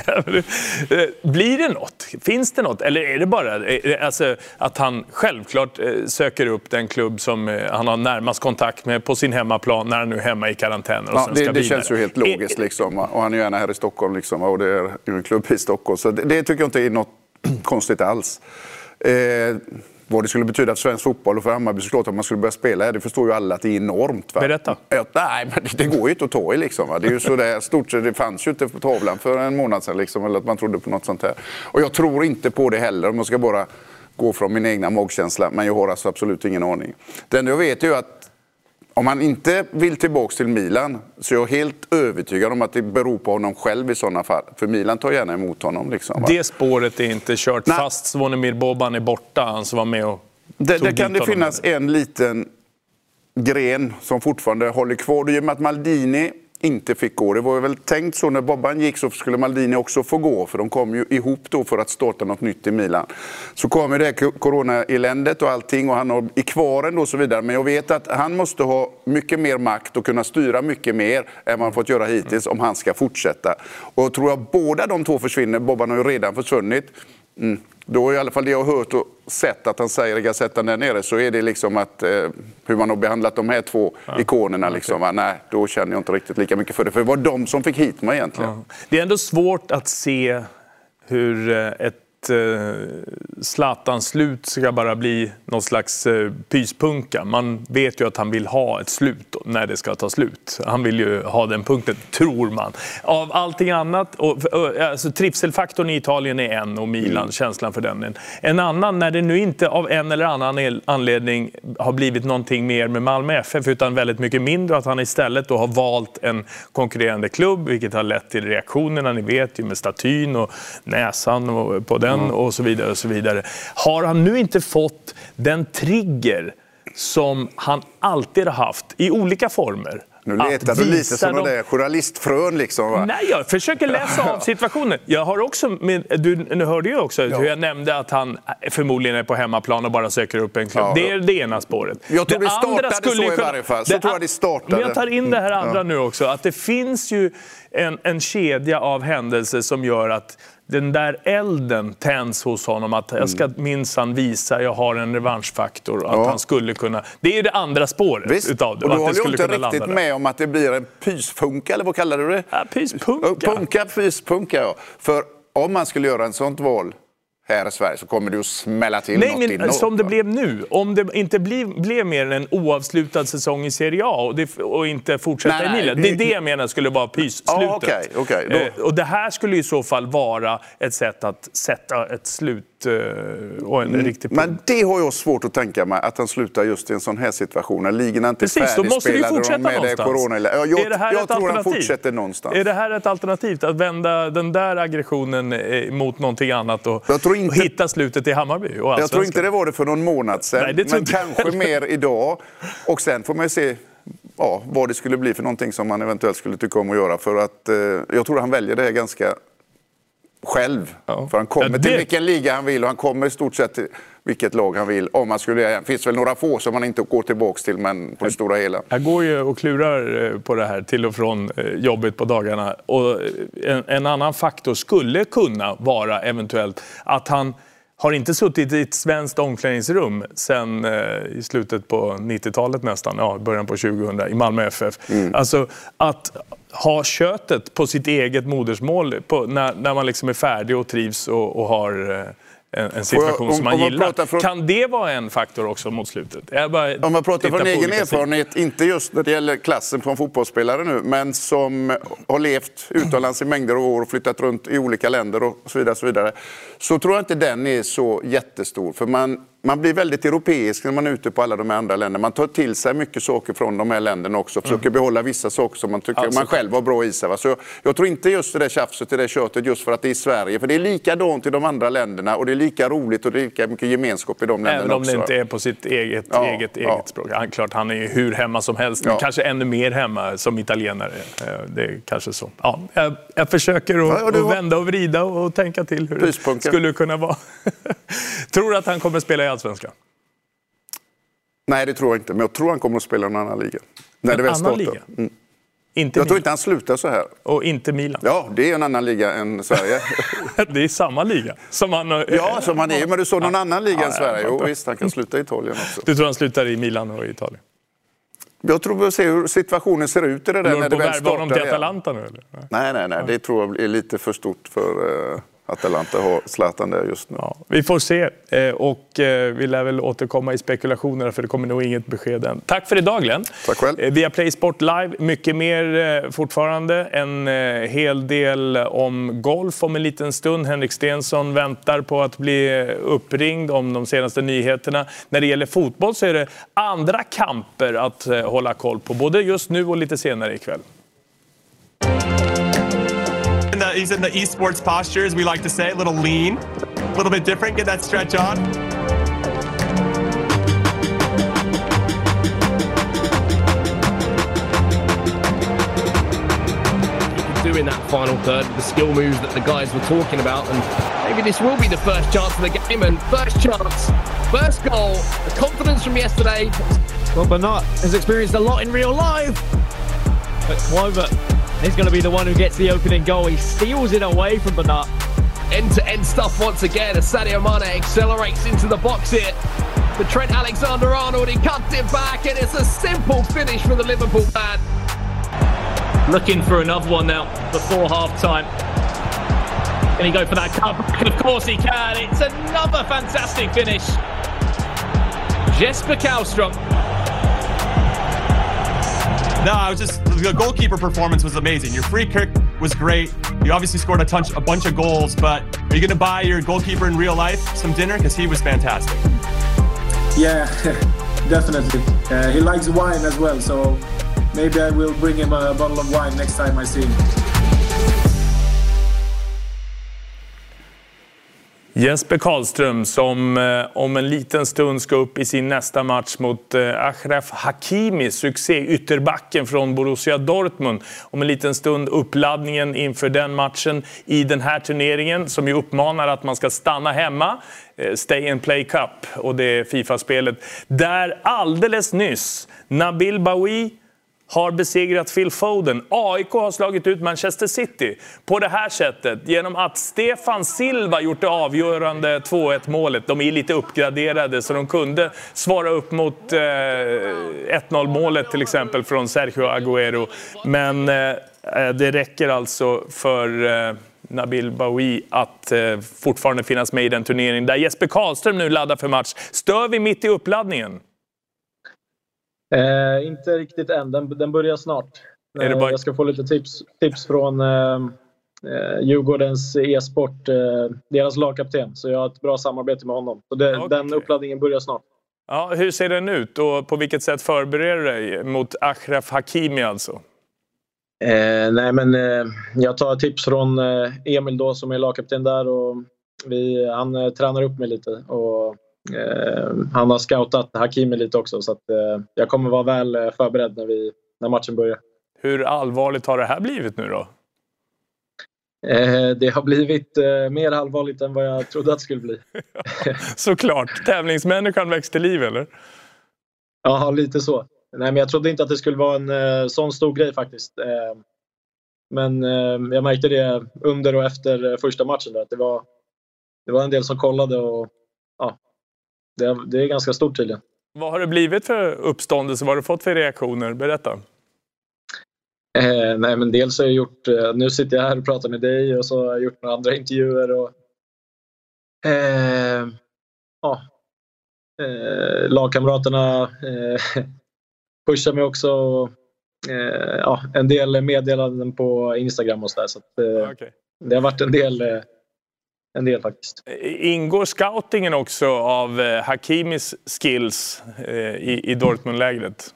Blir det något? Finns det något? Eller är det bara alltså, att han självklart eh, söker upp den klubb som eh, han har närmast kontakt med på sin hemmaplan när han nu är hemma i karantän och ja, sen det, ska det känns ju helt logiskt. Liksom. Och han är gärna här i Stockholm liksom, och det är ju en klubb i Stockholm. Så det, det tycker jag inte är något konstigt alls. Eh, vad det skulle betyda för svensk fotboll och för Hammarby såklart att man skulle börja spela det förstår ju alla att det är enormt. Va? Berätta. Ja, nej, men det, går ju inte att ta i liksom. Va? Det är ju sådär stort så det fanns ju inte på tavlan för en månad sedan liksom, eller att man trodde på något sånt här. Och jag tror inte på det heller om jag ska bara gå från min egna magkänsla. Men jag har alltså absolut ingen aning. Det enda jag vet är ju att om han inte vill tillbaka till Milan så är jag helt övertygad om att det beror på honom själv i sådana fall. För Milan tar gärna emot honom. Liksom, det spåret är inte kört Nej. fast. Zvonimir Boban är borta, han som var med och Det, det kan det finnas en liten gren som fortfarande håller kvar. I och med att Maldini inte fick gå. Det var väl tänkt så när Bobban gick så skulle Maldini också få gå för de kom ju ihop då för att starta något nytt i Milan. Så kom ju det här coronaeländet och allting och han är kvar ändå och så vidare. Men jag vet att han måste ha mycket mer makt och kunna styra mycket mer än vad han fått göra hittills om han ska fortsätta. Och tror jag båda de två försvinner, Bobban har ju redan försvunnit, Mm. Då i alla fall det jag har hört och sett att han säger i Gazettan där nere så är det liksom att eh, hur man har behandlat de här två ja. ikonerna. Liksom, va? Nej, då känner jag inte riktigt lika mycket för det. För det var de som fick hit mig egentligen. Ja. Det är ändå svårt att se hur eh, eh, Zlatan-slut ska bara bli någon slags eh, pyspunka. Man vet ju att han vill ha ett slut när det ska ta slut. Han vill ju ha den punkten, tror man. Av allting annat, och, alltså, trivselfaktorn i Italien är en och Milan, mm. känslan för den. En, en annan, när det nu inte av en eller annan anledning har blivit någonting mer med Malmö FF utan väldigt mycket mindre, att han istället då har valt en konkurrerande klubb, vilket har lett till reaktionerna, ni vet ju med statyn och näsan och på den den och så vidare. och så vidare. Har han nu inte fått den trigger som han alltid har haft i olika former nu letar du lite som de... där journalistfrön liksom va? Nej, jag försöker läsa av situationen. Jag har också, med, du nu hörde ju också ja. hur jag nämnde att han förmodligen är på hemmaplan och bara söker upp en klubb. Ja. Det är det ena spåret. Jag tror det, det startade så i varje fall. Så det, tror jag det startade. Men jag tar in det här mm. andra ja. nu också. Att det finns ju en, en kedja av händelser som gör att den där elden tänds hos honom. Att jag ska mm. minsann visa, jag har en revanschfaktor. Att ja. han skulle kunna... Det är det andra spåret Visst. utav det. Och du håller ju inte riktigt med om att det blir en pysfunka, eller vad kallar du det? Ja, pyspunka. Punka, pyspunka, ja. För om man skulle göra en sånt val här i Sverige så kommer det att smälla till Nej, något men inåt. Som det blev nu. Om det inte blev, blev mer än en oavslutad säsong i Serie A och, det, och inte fortsätta nej, i Milan. Det är det jag menar skulle vara pysslutet. Ah, okay, okay. Eh, och det här skulle i så fall vara ett sätt att sätta ett slut Eh, och en mm. riktig Men det har jag svårt att tänka mig, att han slutar just i en sån här situation. När ligorna inte Precis, då måste ju fortsätta någonstans. Corona. Jag, jag, är det här jag ett tror alternativ? han fortsätter någonstans. Är det här ett alternativ? Att vända den där aggressionen eh, mot någonting annat och, inte, och hitta slutet i Hammarby och Jag tror inte det var det för någon månad sedan, Nej, men kanske mer idag. Och sen får man ju se ja, vad det skulle bli för någonting som man eventuellt skulle tycka om att göra. För att eh, jag tror han väljer det ganska själv. Ja. För han kommer ja, det... till vilken liga han vill och han kommer i stort sett till vilket lag han vill. Om man skulle, det finns väl några få som man inte går tillbaka till, men på det stora hela. Jag går ju och klurar eh, på det här till och från eh, jobbet på dagarna. Och eh, en, en annan faktor skulle kunna vara eventuellt att han har inte suttit i ett svenskt omklädningsrum sen eh, i slutet på 90-talet nästan, ja, början på 2000 i Malmö FF. Mm. Alltså att ha köttet på sitt eget modersmål på, när, när man liksom är färdig och trivs och, och har eh, en, en situation jag, om, som man, man gillar. Från, kan det vara en faktor också mot slutet? om man pratar från egen erfarenhet, inte just när det gäller klassen från fotbollsspelare nu, men som har levt utomlands i mängder av år och flyttat runt i olika länder och så vidare, så vidare, så tror jag inte den är så jättestor. För man man blir väldigt europeisk när man är ute på alla de här andra länderna. Man tar till sig mycket saker från de här länderna också. Försöker mm. behålla vissa saker som man tycker alltså, man själv har bra i sig. Va? Så jag, jag, tror inte just det där tjafset, det där köttet just för att det är i Sverige. För det är likadant i de andra länderna och det är lika roligt och det är lika mycket gemenskap i de länderna också. Även om det inte är på sitt eget, ja, eget, ja. eget språk. Han, klart, han är hur hemma som helst. Ja. Kanske ännu mer hemma som italienare. Eh, det är kanske så. Ja, jag, jag försöker att, vända och vrida och, och tänka till hur det skulle kunna vara. tror att han kommer spela i Allsvenskan? Nej, det tror jag inte. Men jag tror han kommer att spela i en annan liga. När det väl annan liga? Mm. Inte jag tror inte han slutar så här. Och inte Milan? Ja, det är en annan liga än Sverige. det är samma liga? Som han, ja, som han är. Men du sa någon ja. annan liga ja, än Sverige. Jo, visst, han kan sluta i Italien också. Du tror han slutar i Milan och Italien? Jag tror vi får se hur situationen ser ut i det där när det väl startar. honom till Atalanta nu? Eller? Nej, nej, nej. Det tror jag är lite för stort för... Uh Atalanta har Zlatan där just nu. Ja, vi får se eh, och eh, vi lär väl återkomma i spekulationerna för det kommer nog inget besked än. Tack för idag Glenn. Tack själv. Eh, via Play Sport Live, mycket mer fortfarande. En hel del om golf om en liten stund. Henrik Stensson väntar på att bli uppringd om de senaste nyheterna. När det gäller fotboll så är det andra kamper att hålla koll på, både just nu och lite senare ikväll. He's in the esports posture, as we like to say, a little lean, a little bit different. Get that stretch on. in that final third the skill moves that the guys were talking about and maybe this will be the first chance of the game and first chance first goal the confidence from yesterday well Bernat has experienced a lot in real life but Clover He's going to be the one who gets the opening goal. He steals it away from Bernat. end-to-end stuff once again as Sadio Mane accelerates into the box here. The Trent Alexander-Arnold, he cuts it back and it's a simple finish for the Liverpool man. Looking for another one now before half-time. Can he go for that cut? Of course he can. It's another fantastic finish. Jesper Kallstrom. No, I was just the goalkeeper performance was amazing. Your free kick was great. You obviously scored a, touch, a bunch of goals, but are you going to buy your goalkeeper in real life some dinner because he was fantastic? Yeah, definitely. Uh, he likes wine as well, so maybe I will bring him a bottle of wine next time I see him. Jesper Karlström som eh, om en liten stund ska upp i sin nästa match mot eh, Achraf Hakimi, succé-ytterbacken från Borussia Dortmund. Om en liten stund uppladdningen inför den matchen i den här turneringen som ju uppmanar att man ska stanna hemma. Eh, Stay and Play Cup och det är Fifa-spelet. Där alldeles nyss Nabil Bawi har besegrat Phil Foden. AIK har slagit ut Manchester City på det här sättet genom att Stefan Silva gjort det avgörande 2-1 målet. De är lite uppgraderade så de kunde svara upp mot eh, 1-0 målet till exempel från Sergio Agüero. Men eh, eh, det räcker alltså för eh, Nabil Bawi att eh, fortfarande finnas med i den turneringen där Jesper Karlström nu laddar för match. Stör vi mitt i uppladdningen? Eh, inte riktigt än, den, den börjar snart. Det bara- Eh, Jag ska få lite tips, tips från eh, eh, Djurgårdens e-sport, eh, deras lagkapten. Så jag har ett bra samarbete med honom. Så det, Den uppladdningen börjar snart. Ja, hur ser den ut och på vilket sätt förbereder du dig mot Achraf Hakimi alltså? Eh, nej, men eh, jag tar tips från eh, Emil då som är lagkapten där och vi, han eh, tränar upp mig lite. Och, eh, han har scoutat Hakimi lite också så att, eh, jag kommer vara väl eh, förberedd när, vi, när matchen börjar. Hur allvarligt har det här blivit nu då? Eh, det har blivit mer allvarligt än vad jag trodde att det skulle bli. Såklart, tävlingsmänniskan väcks till liv eller? Ja, lite så. Nej, men jag trodde inte att det skulle vara en sån stor grej faktiskt. Eh, men eh, jag märkte det under och efter första matchen. Där, att det, var, det var en del som kollade och det, det är ganska stort tydligen. Vad har det blivit för uppståndelse? Vad har du fått för reaktioner? Berätta. Eh, nej, men dels har jag gjort, eh, nu sitter jag här och pratar med dig och så har jag gjort några andra intervjuer. Och, eh, ja, eh, lagkamraterna eh, pushar mig också. Och, eh, ja, en del meddelanden på Instagram och sådär. Så att, eh, Det har varit en del, en del faktiskt. Ingår scoutingen också av eh, Hakimis skills eh, i, i Dortmund-lägret?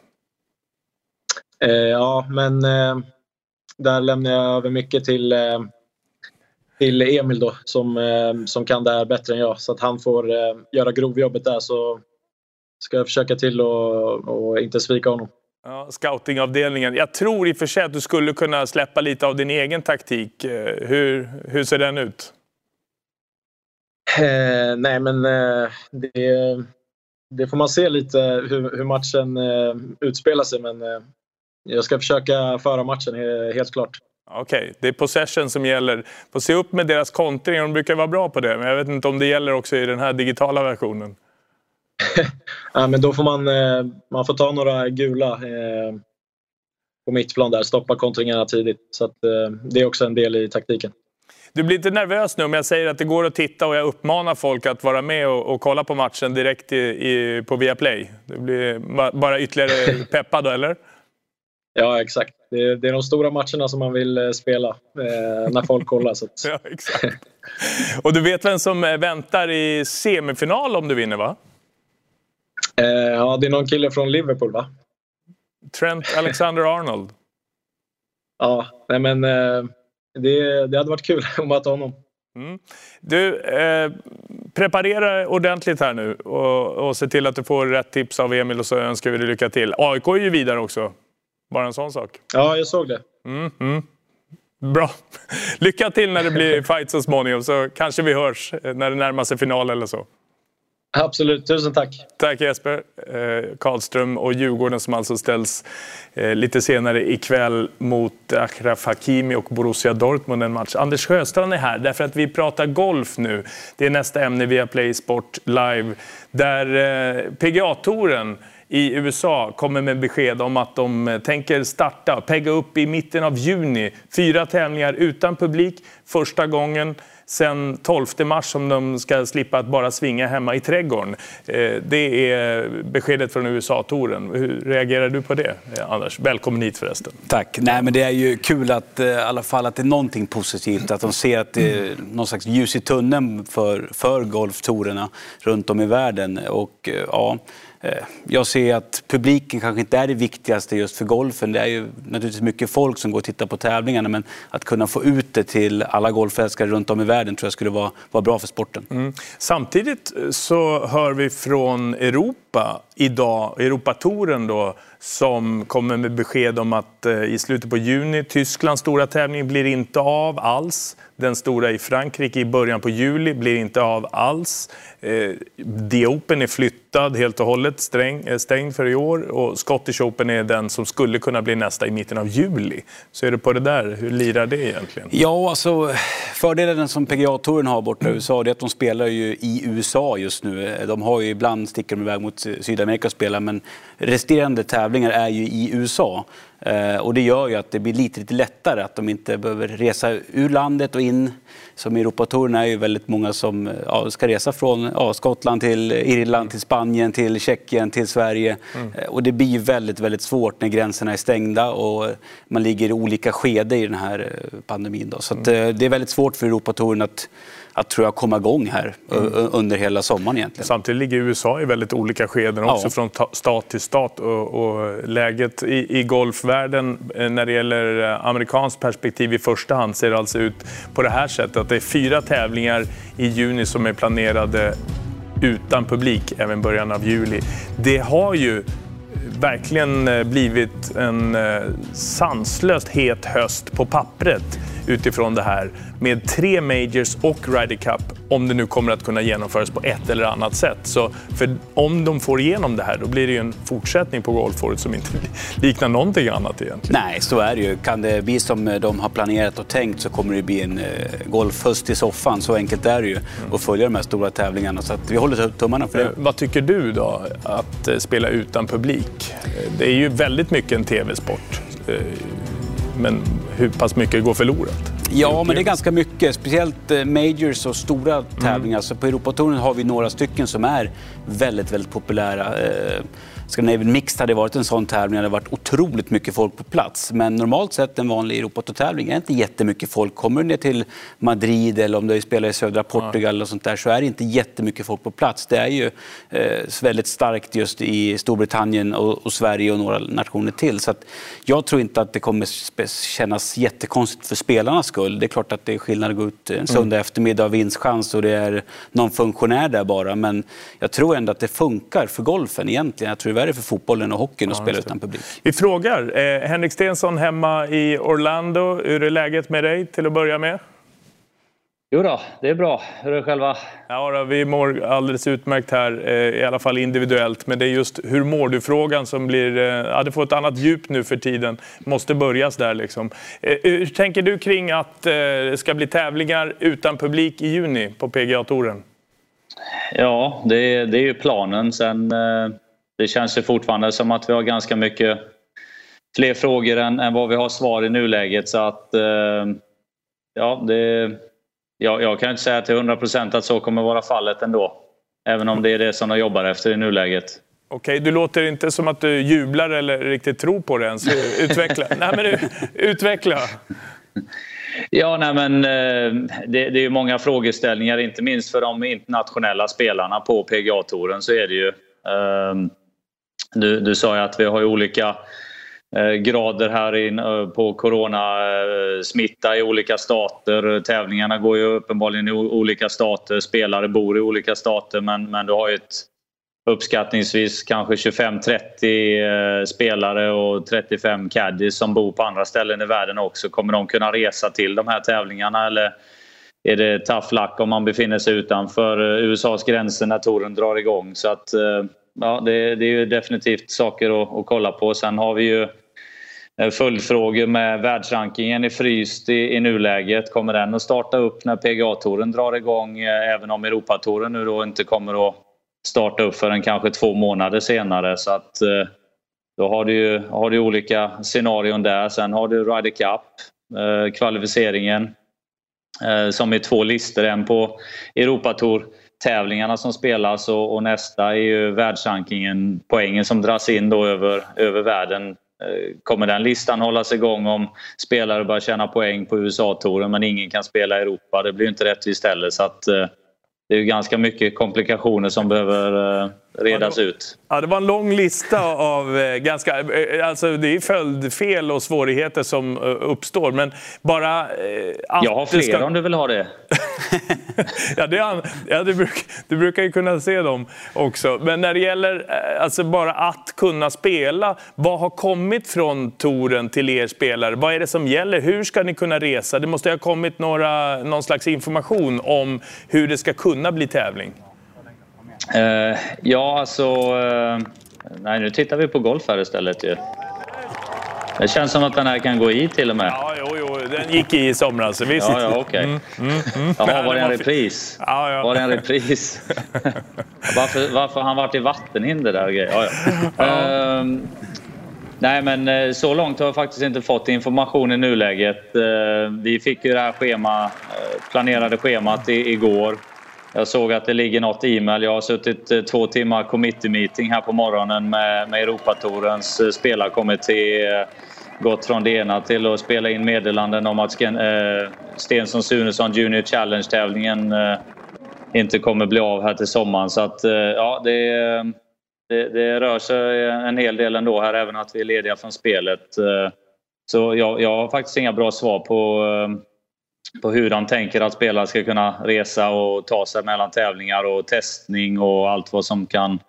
Eh, ja, men eh, där lämnar jag över mycket till, eh, till Emil då som, eh, som kan det här bättre än jag. Så att han får eh, göra grovjobbet där så ska jag försöka till och, och inte svika honom. Ja, scoutingavdelningen. Jag tror i och för sig att du skulle kunna släppa lite av din egen taktik. Eh, Hur, hur ser den ut? Eh, nej, men eh, det, det får man se lite hur, hur matchen eh, utspelar sig. Men eh, jag ska försöka föra matchen, helt klart. Okej, det är possession som gäller. Får se upp med deras kontring, de brukar vara bra på det. Men jag vet inte om det gäller också i den här digitala versionen. Ja, men då får man, eh, man får ta några gula eh, på mittplan där, stoppa kontringarna tidigt. Så att, det är också en del i taktiken. Du blir lite nervös nu om jag säger att det går att titta och jag uppmanar folk att vara med och, och kolla på matchen direkt i, i, på Viaplay. Det blir ba- bara ytterligare peppad eller? Ja, exakt. Det är, det är de stora matcherna som man vill eh, spela eh, när folk kollar. Så Ja, exakt. Och du vet vem som eh, väntar i semifinal om du vinner, va? eh, ja, det är någon kille från Liverpool, va? Trent Alexander-Arnold. Ja, nej men eh, det, det hade varit kul att möta honom. Mm. Du, eh, preparera ordentligt här nu och, och se till att du får rätt tips av Emil och så önskar vi dig lycka till. AIK är ju vidare också. Bara en sån sak. Ja, jag såg det. Mm, mm. Bra. Lycka till när det blir fight så småningom så kanske vi hörs när det närmar sig final eller så. Absolut, tusen tack. Tack Jesper eh, Karlström och Djurgården som alltså ställs eh, lite senare ikväll mot Achraf Hakimi och Borussia Dortmund en match. Anders Sjöstrand är här därför att vi pratar golf nu. Det är nästa ämne via Play Sport Live där eh, PGA-touren i USA kommer med besked om att de eh, tänker starta, pegga upp i mitten av juni. Fyra tävlingar utan publik första gången sen 12 mars som de ska slippa att bara svinga hemma i trädgården. Eh, det är beskedet från USA-touren. Hur reagerar du på det, eh, Anders? Välkommen hit förresten. Tack. Nej, men det är ju kul att, eh, i alla fall att det är någonting positivt, att de ser att det är någon slags ljus i tunneln för, för golftourerna runt om i världen. Och, ja, Eh, jag ser att publiken kanske inte är det viktigaste just för golfen. Det är ju naturligtvis mycket folk som går och tittar på tävlingarna men att kunna få ut det till alla golfälskare runt om i världen tror jag skulle vara, vara bra för sporten. Mm. Samtidigt eh, så hör vi från Europa idag, Europatouren då, som kommer med besked om att eh, i slutet på juni, Tysklands stora tävling blir inte av alls. Den stora i Frankrike i början på juli blir inte av alls. Eh, The Open är flyttad helt och hållet, sträng, eh, stängd för i år. Och Scottish Open är den som skulle kunna bli nästa i mitten av juli. Så är det på det där, hur lirar det egentligen? Ja, alltså fördelen som PGA-touren har borta i USA är att de spelar ju i USA just nu. De har ju ibland sticker de iväg mot Sydamerika spelar, men resterande tävlingar är ju i USA. Eh, och det gör ju att det blir lite, lite lättare att de inte behöver resa ur landet och in. Som i Europatouren är ju väldigt många som ja, ska resa från ja, Skottland till Irland, till Spanien, till Tjeckien, till Sverige. Mm. Eh, och det blir väldigt, väldigt svårt när gränserna är stängda och man ligger i olika skede i den här eh, pandemin. Då. Så mm. det är väldigt svårt för Europatouren att att tror jag komma igång här mm. under hela sommaren egentligen. Samtidigt ligger USA i väldigt olika skeden också ja. från stat till stat och, och läget i, i, golfvärlden eh, när det gäller eh, amerikanskt perspektiv i första hand ser alltså ut på det här sättet att det är fyra tävlingar i juni som är planerade utan publik även början av juli. Det har ju verkligen eh, blivit en sanslöst het höst på pappret utifrån det här med tre majors och Ryder Cup om det nu kommer att kunna genomföras på ett eller annat sätt. Så för om de får igenom det här då blir det ju en fortsättning på golfåret som inte liknar någonting annat egentligen. Nej, så är det ju. Kan det bli som de har planerat och tänkt så kommer det bli en eh, golfhöst i soffan. Så enkelt är det ju mm. att följa de här stora tävlingarna. Så vi håller tummarna för det. Eh, vad tycker du då, att eh, spela utan publik? Det är ju väldigt mycket en tv-sport. Men hur pass mycket går förlorat? Ja, men det är ganska mycket. Speciellt eh, majors och stora mm. tävlingar. Mm. Så på Europatouren har vi några stycken som är väldigt, väldigt populära. Scandinavian Mixed hade varit en sån tävling. Det hade varit otroligt mycket folk på plats. Men normalt sett en vanlig Europatour-tävling är inte jättemycket folk. Kommer du ner till Madrid eller om du spelar i södra Portugal och sånt där så är det inte jättemycket folk på plats. Det är ju eh, väldigt starkt just i Storbritannien och, Sverige och några nationer till. Så jag tror inte att det kommer kännas jättekonstigt för spelarnas skull. Det är klart att det är skillnad att gå ut en söndag mm. eftermiddag och vinstchans och det är någon funktionär där bara. Men jag tror ändå att det funkar för golfen egentligen. Jag tror värre för fotbollen och hockeyn att spela utan publik. Vi frågar. Eh, Henrik Stensson hemma i Orlando. Hur är läget med dig till att börja med? Jo då, det är bra. Hur är det själva? Ja, då, vi mår alldeles utmärkt här, eh, i alla fall individuellt. Men det är just hur mår du-frågan som blir... Eh, ja, det får ett annat djup nu för tiden. Måste börjas där liksom. Eh, hur tänker du kring att det ska bli tävlingar utan publik i juni på PGA-touren? Ja, det, det är ju planen. Sen det känns ju fortfarande som att vi har ganska mycket fler frågor än, än vad vi har svar i nuläget. Så att, eh, ja, det, jag, jag kan inte säga till 100 procent att så kommer vara fallet ändå. Även om det är det som de jobbar efter i nuläget. Okej, du låter inte som att du jublar eller riktigt tror på det ens. Utveckla. nej, men utveckla. Ja, nej, men eh, det, det är många frågeställningar, inte minst för de internationella spelarna på PGA-touren så är det ju. Ehm, du, du sa ju att vi har olika eh, grader här in, eh, på coronasmitta eh, i olika stater. Tävlingarna går ju uppenbarligen i olika stater. Spelare bor i olika stater men, men du har ju ett uppskattningsvis kanske 25-30 spelare och 35 caddies som bor på andra ställen i världen också. Kommer de kunna resa till de här tävlingarna eller är det tough luck om man befinner sig utanför USAs gränser när touren drar igång. Så att, ja, det, det är ju definitivt saker att, att kolla på. Sen har vi ju eh, följdfrågor med världsrankingen är fryst i, i nuläget. Kommer den att starta upp när PGA-touren drar igång? Eh, även om Europatouren nu då inte kommer att starta upp förrän kanske två månader senare. Så att eh, då har du ju har du olika scenarion där. Sen har du Ryder Cup, kvalificeringen som är två listor. En på Europatour tävlingarna som spelas och, och, nästa är ju världsrankingen, poängen som dras in då över, över världen. Eh, kommer den listan hållas igång om spelare börjar tjäna poäng på USA-touren men ingen kan spela i Europa? Det blir inte rättvist heller. Så att, eh, det är ganska mycket komplikationer som behöver eh, eh, redas ut. Ja, det var en lång lista av eh, ganska... Eh, alltså det är följdfel och svårigheter som uppstår, men bara... Att Jag har fler ska... om du vill ha det. ja, det är, ja du, bruk, du brukar ju kunna se dem också. Men när det gäller alltså bara att kunna spela, vad har kommit från touren till er spelare? Vad är det som gäller? Hur ska ni kunna resa? Det måste ha kommit några, någon slags information om hur det ska kunna bli tävling. Uh, ja, alltså... Uh, nej, nu tittar vi på golf här istället ju. Det känns som att den här kan gå i till och med. Ja, jo, jo. Den gick i i somras. Visst. Ja, ja, okej. Okay. Mm, mm, mm. Jaha, var det en repris? Ja, ja. Var det en repris? varför, varför han varit i vattenhinder där och grejer? Ja, ja. Uh, nej, men eh, så långt har jag faktiskt inte fått information i nuläget. Uh, vi fick ju det här schema, planerade schemat i, igår. Jag såg att det ligger något e-mail. Jag har suttit eh, två timmar committee meeting här på morgonen med, med Europatorens eh, spelarkommitté. Eh, gått från det ena till att spela in meddelanden om att Stensson Sunesson Junior Challenge-tävlingen inte kommer bli av här till sommaren. Så att ja, det, det, det, rör sig en hel del ändå här, även att vi är lediga från spelet. Så jag, jag har faktiskt inga bra svar på på hur de tänker att spelare ska kunna resa och ta sig mellan tävlingar och testning och allt vad som kan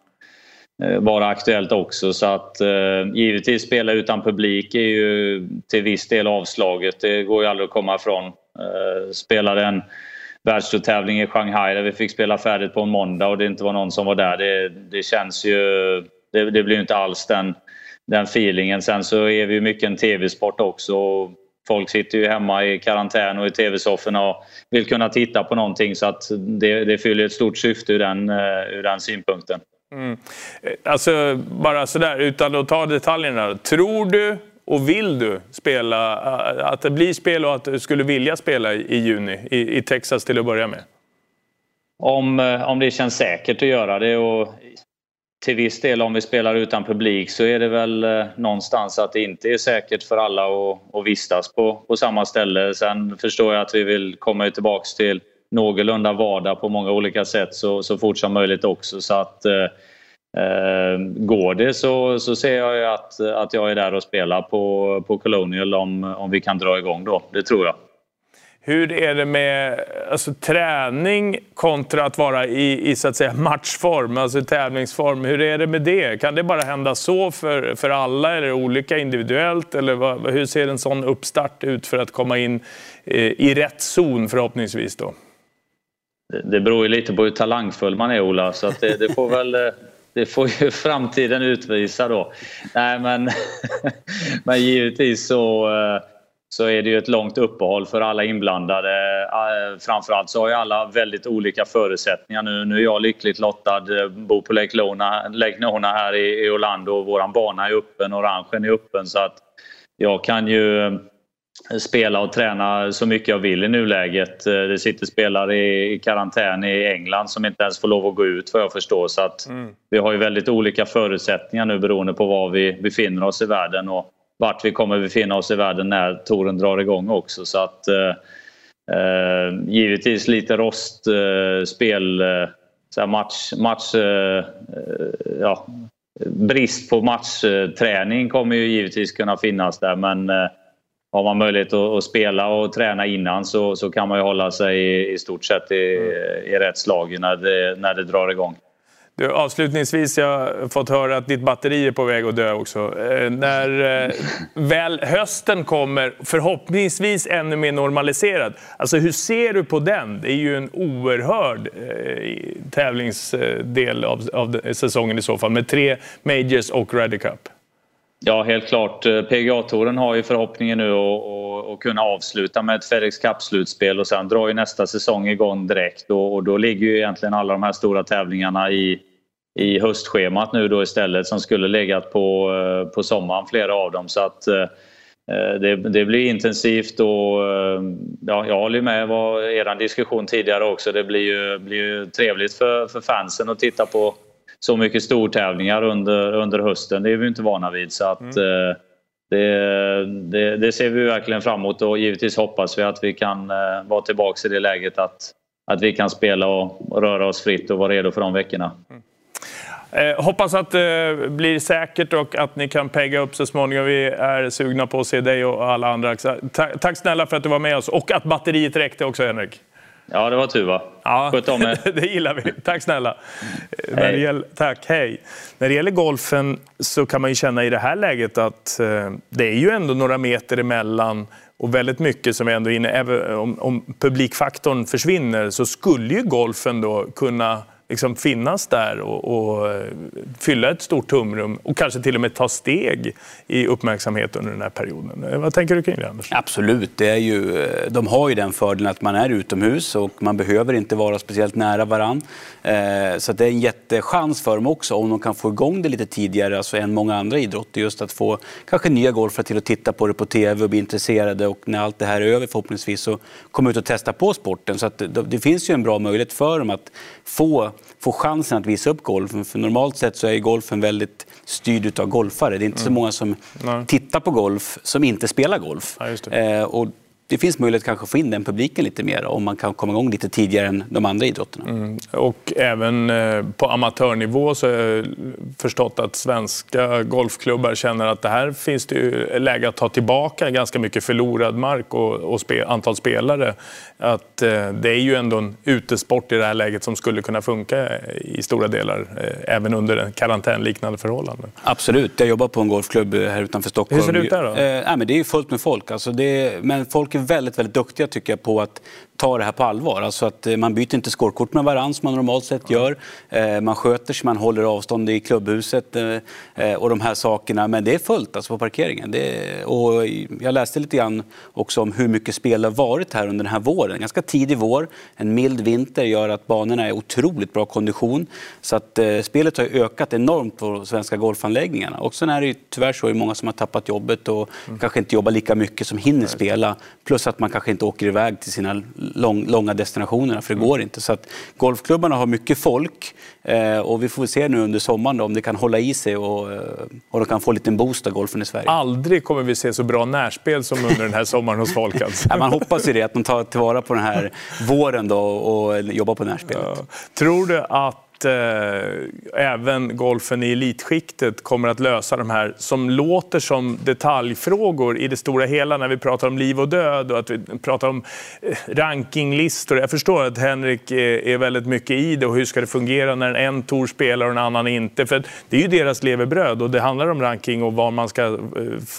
eh, vara aktuellt också. Så att eh, givetvis spela utan publik är ju till viss del avslaget. Det går ju aldrig att komma ifrån. Eh, spelade en världstourtävling i Shanghai där vi fick spela färdigt på en måndag och det inte var någon som var där. Det, det känns ju... Det, det blir inte alls den, den feelingen. Sen så är vi ju mycket en tv-sport också folk sitter ju hemma i karantän och i tv-sofforna och vill kunna titta på någonting så att det, det fyller ett stort syfte ur den, eh, ur den synpunkten. Mm. Alltså bara sådär utan att ta detaljerna. Tror du och vill du spela, eh, att det blir spel och att du skulle vilja spela i juni i, i Texas till att börja med? Om, eh, om det känns säkert att göra det och till viss del om vi spelar utan publik så är det väl eh, någonstans att det inte är säkert för alla att, att vistas på, på samma ställe. Sen förstår jag att vi vill komma tillbaks till någorlunda vardag på många olika sätt så, så fort som möjligt också. Så att eh, eh går det så, så ser jag att, att jag är där och spelar på, på Colonial om, om vi kan dra igång då. Det tror jag. Hur är det med alltså, träning kontra att vara i, i så att säga, matchform, alltså tävlingsform? Hur är det med det? Kan det bara hända så för, för alla eller olika individuellt? Eller vad, hur ser en sån uppstart ut för att komma in eh, i rätt zon förhoppningsvis? Då? Det beror ju lite på hur talangfull man är Ola, så att det, det får väl eh, det får ju framtiden utvisa då. Nej men, men givetvis så eh, så är det ju ett långt uppehåll för alla inblandade. Eh, framförallt så har ju alla väldigt olika förutsättningar nu. Nu är jag lyckligt lottad, eh, bor på Lake Nona, Lake Nona här i, Orlando och våran bana är öppen, orangen är öppen så att jag kan ju eh, spela och träna så mycket jag vill i nuläget. Det sitter spelare i karantän i England som inte ens får lov att gå ut vad jag förstår. Så att mm. Vi har ju väldigt olika förutsättningar nu beroende på var vi befinner oss i världen. Och vart vi kommer befinna oss i världen när touren drar igång också. Så att, eh, eh givetvis lite rostspel, eh, eh match, match eh, eh, ja, brist på matchträning kommer ju givetvis kunna finnas där men eh, har man möjlighet att, att, spela och träna innan så, så kan man ju hålla sig i, i stort sett i, i rätt slag när det, när det drar igång. Du, avslutningsvis, jag har fått höra att ditt batteri är på väg att dö också. Eh, när eh, väl hösten kommer, förhoppningsvis ännu mer normaliserad, alltså hur ser du på den? Det är ju en oerhörd eh, tävlingsdel av, av säsongen i så fall, med tre Majors och Ryder Cup. Ja, helt klart. Eh, PGA-touren har ju förhoppningen nu att, att kunna avsluta med ett FedEx Cup-slutspel och sen drar ju nästa säsong igång direkt och, och då ligger ju egentligen alla de här stora tävlingarna i, i höstschemat nu då istället som skulle legat på, eh, på sommaren flera av dem. Så att eh, det, det, blir intensivt och eh, ja, jag håller med vad er diskussion tidigare också. Det blir ju, blir ju trevligt för, för fansen att titta på så mycket stortävlingar under, under hösten. Det är vi inte vana vid. Så att, mm. det, det, det, ser vi verkligen fram emot och givetvis hoppas vi att vi kan vara tillbaka i det läget att, att vi kan spela och, och röra oss fritt och vara redo för de veckorna. Mm. Eh, hoppas att det blir säkert och att ni kan pegga upp så småningom. Vi är sugna på att se dig och alla andra. Tack snälla för att du var med oss och att batteriet räckte också Henrik. Ja, det var tur va? Ja, Sköt om er. det gillar vi. Tack snälla. Hej. Gäller, tack, hej. När det gäller golfen så kan man ju känna i det här läget att eh, det är ju ändå några meter emellan och väldigt mycket som är ändå inne, även om, om publikfaktorn försvinner så skulle ju golfen då kunna liksom finnas där och, och, eh, fylla ett stort tumrum och kanske till och med ta steg i uppmärksamhet under den här perioden. Eh, vad tänker du kring det Anders? Absolut, det är ju, eh, de har ju den fördelen att man är utomhus och man behöver inte vara speciellt nära varann. Så det är en jättechans för dem också om de kan få igång det lite tidigare alltså än många andra idrotter. Just att få kanske nya golfare till att titta på det på TV och bli intresserade och när allt det här är över förhoppningsvis så komma ut och testa på sporten. Så att det, det finns ju en bra möjlighet för dem att få få chansen att visa upp golfen. För normalt sett så är golfen väldigt styrd av golfare. Det är inte så mm. många som Nej. tittar på golf som inte spelar golf. Ja, eh, och det finns möjlighet kanske att få in den publiken lite mer om man kan komma igång lite tidigare än de andra idrotterna. Mm. Och även eh, på amatörnivå så har jag förstått att svenska golfklubbar känner att det här finns det ju läge att ta tillbaka ganska mycket förlorad mark och, och spe, antal spelare. Att eh, det är ju ändå en utesport i det här läget som skulle kunna funka i stora delar eh, även under en karantänliknande förhållanden. Absolut. Jag jobbar på en golfklubb här utanför Stockholm. Hur ser det ut där då? Eh, nej, det är fullt med folk. Alltså det, men folk är väldigt, väldigt duktiga tycker jag på att ta det här på allvar. Alltså att eh, man byter inte skårkort med varandra som man normalt sett gör. Eh, man sköter sig, man håller avstånd i klubbhuset eh, och de här sakerna. Men det är fullt alltså på parkeringen. Det, och jag läste lite grann också om hur mycket spel det har varit här under den här våren. Ganska tidig vår, en mild vinter gör att banorna är otroligt bra kondition. Så att spelet har ökat enormt på svenska golfanläggningarna. Och sen är det ju tyvärr så att många som har tappat jobbet och mm. kanske inte jobbar lika mycket som hinner spela. Plus att man kanske inte åker iväg till sina lång, långa destinationerna, för det går inte. Så att golfklubbarna har mycket folk eh, och vi får se nu under sommaren då, om det kan hålla i sig och, eh, och de kan få en liten boost av golfen i Sverige. Aldrig kommer vi se så bra närspel som under den här sommaren hos folk. Alltså. man hoppas ju det, att de tar tillvara på den här våren då och jobbar på närspelet. Ja. Tror du att eh, även golfen i elitskiktet kommer att lösa de här som låter som detaljfrågor i det stora hela när vi pratar om liv och död och att vi pratar om eh, rankinglistor. Jag förstår att Henrik eh, är, väldigt mycket i det och hur ska det fungera när en tour spelar och en annan inte. För det är ju deras levebröd och det handlar om ranking och var man ska eh,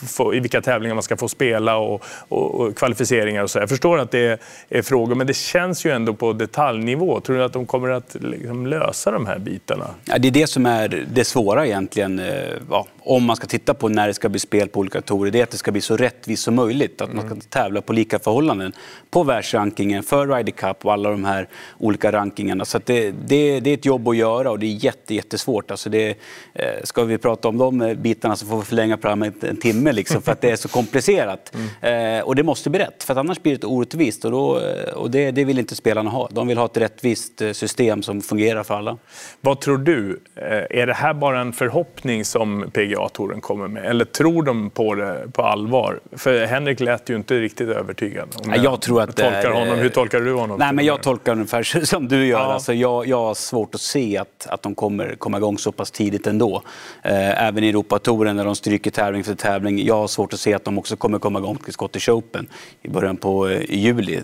få, i vilka tävlingar man ska få spela och, och, och kvalificeringar och så. Jag förstår att det är, är, frågor men det känns ju ändå på detaljnivå. Tror du att de kommer att liksom lösa lösa de här bitarna? Ja, det är det som är det svåra egentligen. Eh, ja, om man ska titta på när det ska bli spel på olika torer. Det är att det ska bli så rättvist som möjligt. Att mm. man ska tävla på lika förhållanden. På världsrankingen, för Ryder Cup och alla de här olika rankingarna. Så det, det, det, är ett jobb att göra och det är jätte, jättesvårt. Alltså det, eh, ska vi prata om de eh, bitarna så får vi förlänga programmet en timme liksom, för att det är så komplicerat. Mm. och det måste bli rätt, för annars blir det orättvist. Och, då, och det, det vill inte spelarna ha. De vill ha ett rättvist system som fungerar för alla. Vad tror du? Eh, är det här bara en förhoppning som PGA-touren kommer med? Eller tror de på det på allvar? För Henrik lät ju inte riktigt övertygad. Om jag, jag tror att tolkar honom. Hur tolkar du honom? Nej, men jag tolkar ungefär som du gör. Ja. Alltså jag, jag har svårt att se att, att de kommer komma igång så pass tidigt ändå. Eh, även i Europatouren när de stryker tävling för tävling. Jag har svårt att se att de också kommer komma igång till Scottish Open i början på juli.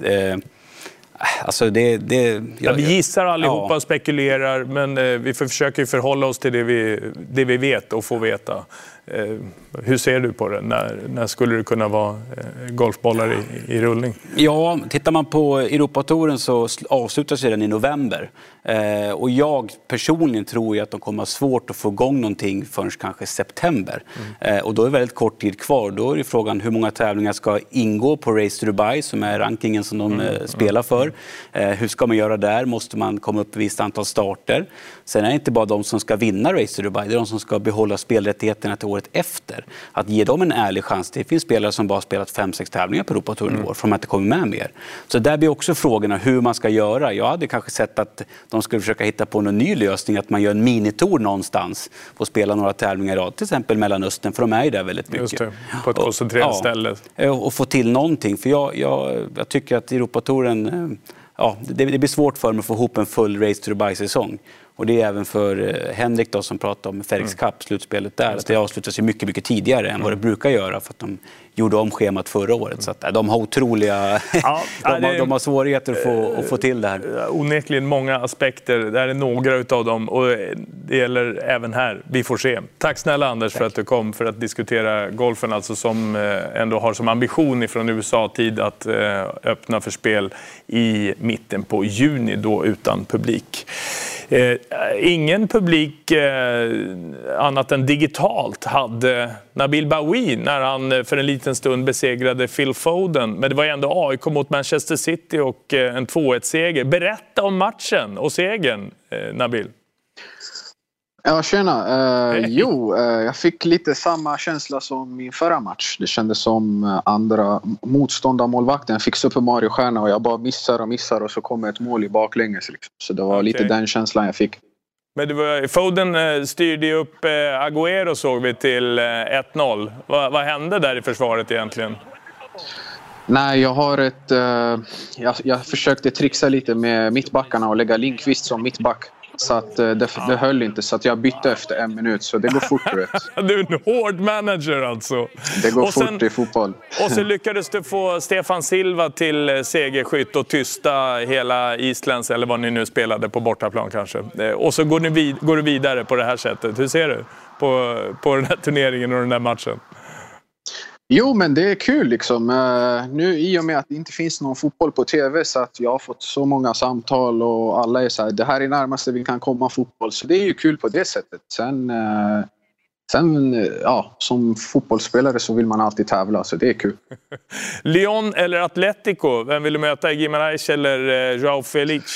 Alltså det, det, jag, ja, vi gissar allihopa ja. och spekulerar, men eh, vi försöker förhålla oss till det vi, det vi vet och får veta. Eh, hur ser du på det? När, när skulle det kunna vara eh, golfbollar i, i rullning? Ja, tittar man på Europatouren så avslutas den i november. Eh, och jag personligen tror ju att de kommer ha svårt att få igång någonting förrän kanske september. Mm. Eh, och då är det väldigt kort tid kvar. Då är det frågan hur många tävlingar ska ingå på Race to Dubai som är rankingen som de mm. eh, spelar för. Eh, hur ska man göra där? Måste man komma upp i ett visst antal starter? Sen är det inte bara de som ska vinna Race to Dubai, det är de som ska behålla spelrättigheterna till året efter. Att ge dem en ärlig chans. Det finns spelare som bara spelat fem sex tävlingar på Europatouren i mm. år för att de inte kommit med mer. Så där blir också frågorna hur man ska göra. Jag hade kanske sett att de skulle försöka hitta på någon ny lösning, att man gör en minitour någonstans och spelar några tävlingar i rad, till exempel Mellanöstern, för de är ju där väldigt mycket. Just det, på ett koncentrerat ja, ställe. Och få till någonting, för jag, jag, jag tycker att Europatouren eh, ja, det, det, blir svårt för mig att få ihop en full Race to Dubai-säsong. Och det är även för eh, Henrik då, som pratade om Felix mm. Cup, slutspelet där. Att det avslutas ju mycket, mycket tidigare än vad det mm. brukar göra för att de gjorde om schemat förra året. Så att, äh, de har otroliga... Ja, de, har, de har svårigheter att få, att få till det här. Onekligen många aspekter. Det här är några utav dem och det gäller även här. Vi får se. Tack snälla Anders Tack. för att du kom för att diskutera golfen, alltså som eh, ändå har som ambition ifrån USA-tid att eh, öppna för spel i mitten på juni, då utan publik. Eh, ingen publik eh, annat än digitalt hade Nabil Bahoui när han eh, för en liten stund besegrade Phil Foden. Men det var ändå AIK mot Manchester City och eh, en 2-1-seger. Berätta om matchen och segern, eh, Nabil. Ja, tjena. Eh, jo, eh, jag fick lite samma känsla som min förra match. Det kändes som eh, andra motståndarmålvakten fick Super Mario-stjärna och jag bara missar och missar och så kommer ett mål i baklänges. Liksom. Så det var okay. lite den känslan jag fick. Men det var, Foden styrde ju upp Agüero såg vi till 1-0. Vad, vad hände där i försvaret egentligen? Nej, jag har ett... Uh, jag, jag försökte trixa lite med mittbackarna och lägga Linkvist som mittback. Så att eh, det, det höll inte, så att jag bytte efter en minut. Så det går fort, du vet. Du är en hård manager alltså. Det går och fort sen, i fotboll. Och så lyckades du få Stefan Silva till eh, segerskytt och tysta hela Islands, eller vad ni nu spelade på bortaplan kanske. Eh, och så går, ni vid, går du vidare på det här sättet. Hur ser du på, på den här turneringen och den här matchen? Jo, men det är kul liksom. Eh, nu i och med att det inte finns någon fotboll på tv så att jag har fått så många samtal och alla är så här, det här är närmaste vi kan komma fotboll. Så det är ju kul på det sättet. Sen, eh, sen eh, ja, som fotbollsspelare så vill man alltid tävla, så det är kul. Lyon eller Atletico? Vem vill du möta? Gimenez eller Joao Felix?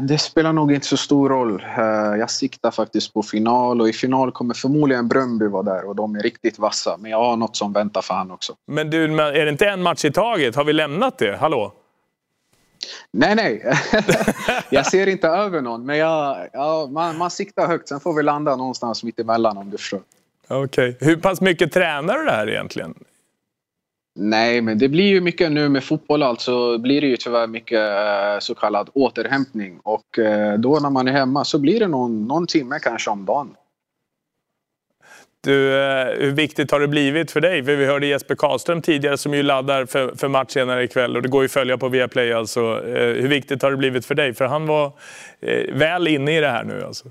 Det spelar nog inte så stor roll. Eh, jag siktar faktiskt på final och i final kommer förmodligen Bröndby vara där och de är riktigt vassa. Men jag har något som väntar för han också. Men du, är det inte en match i taget? Har vi lämnat det? Hallå? Nej, nej. jag ser inte över någon. Men jag, ja, man, man siktar högt. Sen får vi landa någonstans mitt emellan om du förstår. Okej. Okay. Hur pass mycket tränar du det här egentligen? Nej, men det blir ju mycket nu med fotboll alltså blir det ju tyvärr mycket eh, så kallad återhämtning. Och eh, då när man är hemma så blir det någon, någon timme kanske om dagen. Du, eh, hur viktigt har det blivit för dig? För vi hörde Jesper Karlström tidigare som ju laddar för, för match senare ikväll och det går ju att följa på Viaplay alltså. Hur viktigt har det blivit för dig? För han var väl inne i det här nu alltså.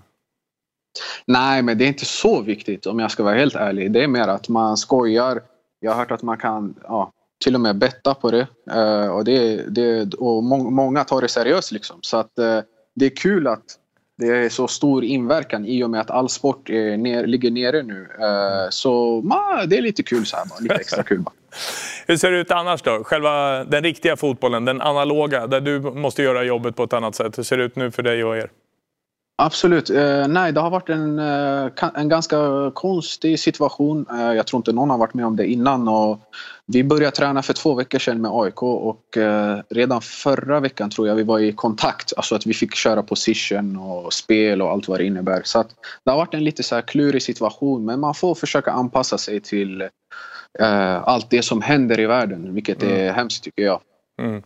Nej, men det är inte så viktigt om jag ska vara helt ärlig. Det är mer att man skojar jag har hört att man kan ja, till och med betta på det. Uh, och det, det och må, många tar det seriöst. Liksom. Så att, uh, det är kul att det är så stor inverkan i och med att all sport är ner, ligger nere nu. Uh, så ma, det är lite kul så här bara. Lite extra kul bara. Hur ser det ut annars då? Själva den riktiga fotbollen, den analoga, där du måste göra jobbet på ett annat sätt. Hur ser det ut nu för dig och er? Absolut. Eh, nej, det har varit en, eh, en ganska konstig situation. Eh, jag tror inte någon har varit med om det innan. Och vi började träna för två veckor sedan med AIK och eh, redan förra veckan tror jag vi var i kontakt. Alltså att vi fick köra position och spel och allt vad det innebär. Så att det har varit en lite så här klurig situation men man får försöka anpassa sig till eh, allt det som händer i världen vilket är mm. hemskt tycker jag. Mm.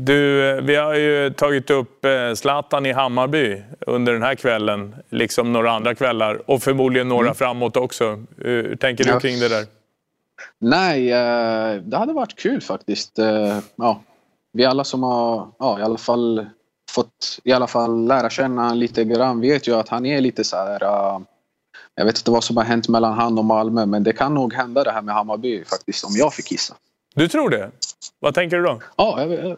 Du, vi har ju tagit upp eh, Zlatan i Hammarby under den här kvällen, liksom några andra kvällar och förmodligen några mm. framåt också. Hur tänker du kring det där? Nej, eh, det hade varit kul faktiskt. Eh, ja, vi alla som har ja, i alla fall fått i alla fall lära känna lite grann vet ju att han är lite så här... Jag vet inte vad som har hänt mellan han och Malmö men det kan nog hända det här med Hammarby faktiskt om jag fick gissa. Du tror det? Vad tänker du då? Ja, jag,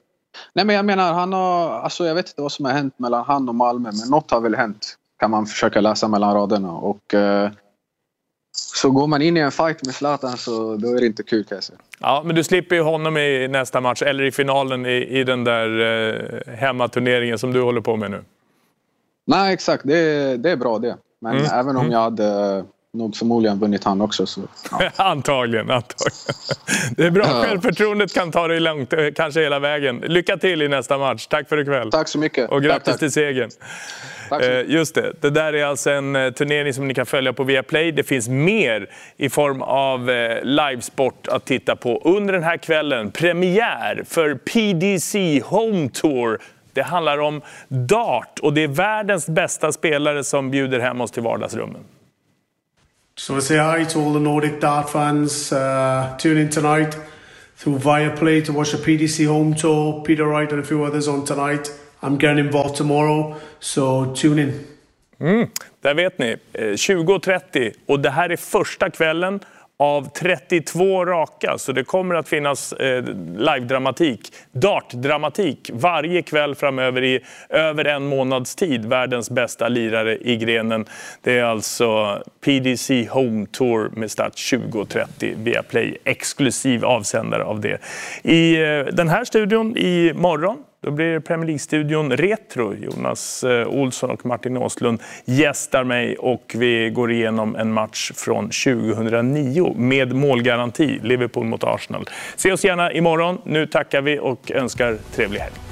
nej men jag menar han har... Alltså jag vet inte vad som har hänt mellan han och Malmö men något har väl hänt kan man försöka läsa mellan raderna. Och, uh, så går man in i en fight med Zlatan så då är det inte kul kan jag säga. Ja, men du slipper ju honom i nästa match, eller i finalen i, i den där eh, hemmaturneringen som du håller på med nu. Nej, exakt. Det, det är bra det. Men mm. även om mm. jag hade nog förmodligen vunnit han också. Så, ja. antagligen, antagligen. Det är bra. Ja. Självförtroendet kan ta dig långt, eh, kanske hela vägen. Lycka till i nästa match. Tack för ikväll. Tack så mycket. Och grattis tack, tack. till segern. Eh, just det. Det där är alltså en eh, turnering som ni kan följa på Viaplay. Det finns mer i form av livesport att titta på under den här kvällen. Premiär för PDC Home Tour. Det handlar om dart och det är världens bästa spelare som bjuder hem oss till vardagsrummen. So I say hi to all the Nordic dart fans. Uh, tune in tonight through Viaplay to watch the PDC Home Tour. Peter Wright and a few others on tonight. I'm getting involved tomorrow, so tune in. Mm, där vet ni, 20.30 eh, och det här är första kvällen av 32 raka, så det kommer att finnas eh, live-dramatik, dart-dramatik varje kväll framöver i över en månads tid. Världens bästa lirare i grenen. Det är alltså PDC Home Tour med start 20.30 via Play, exklusiv avsändare av det. I eh, den här studion i morgon då blir det Premier League-studion Retro. Jonas eh, Olsson och Martin Åslund gästar mig och vi går igenom en match från 2009 med målgaranti, Liverpool mot Arsenal. Se oss gärna imorgon. Nu tackar vi och önskar trevlig helg.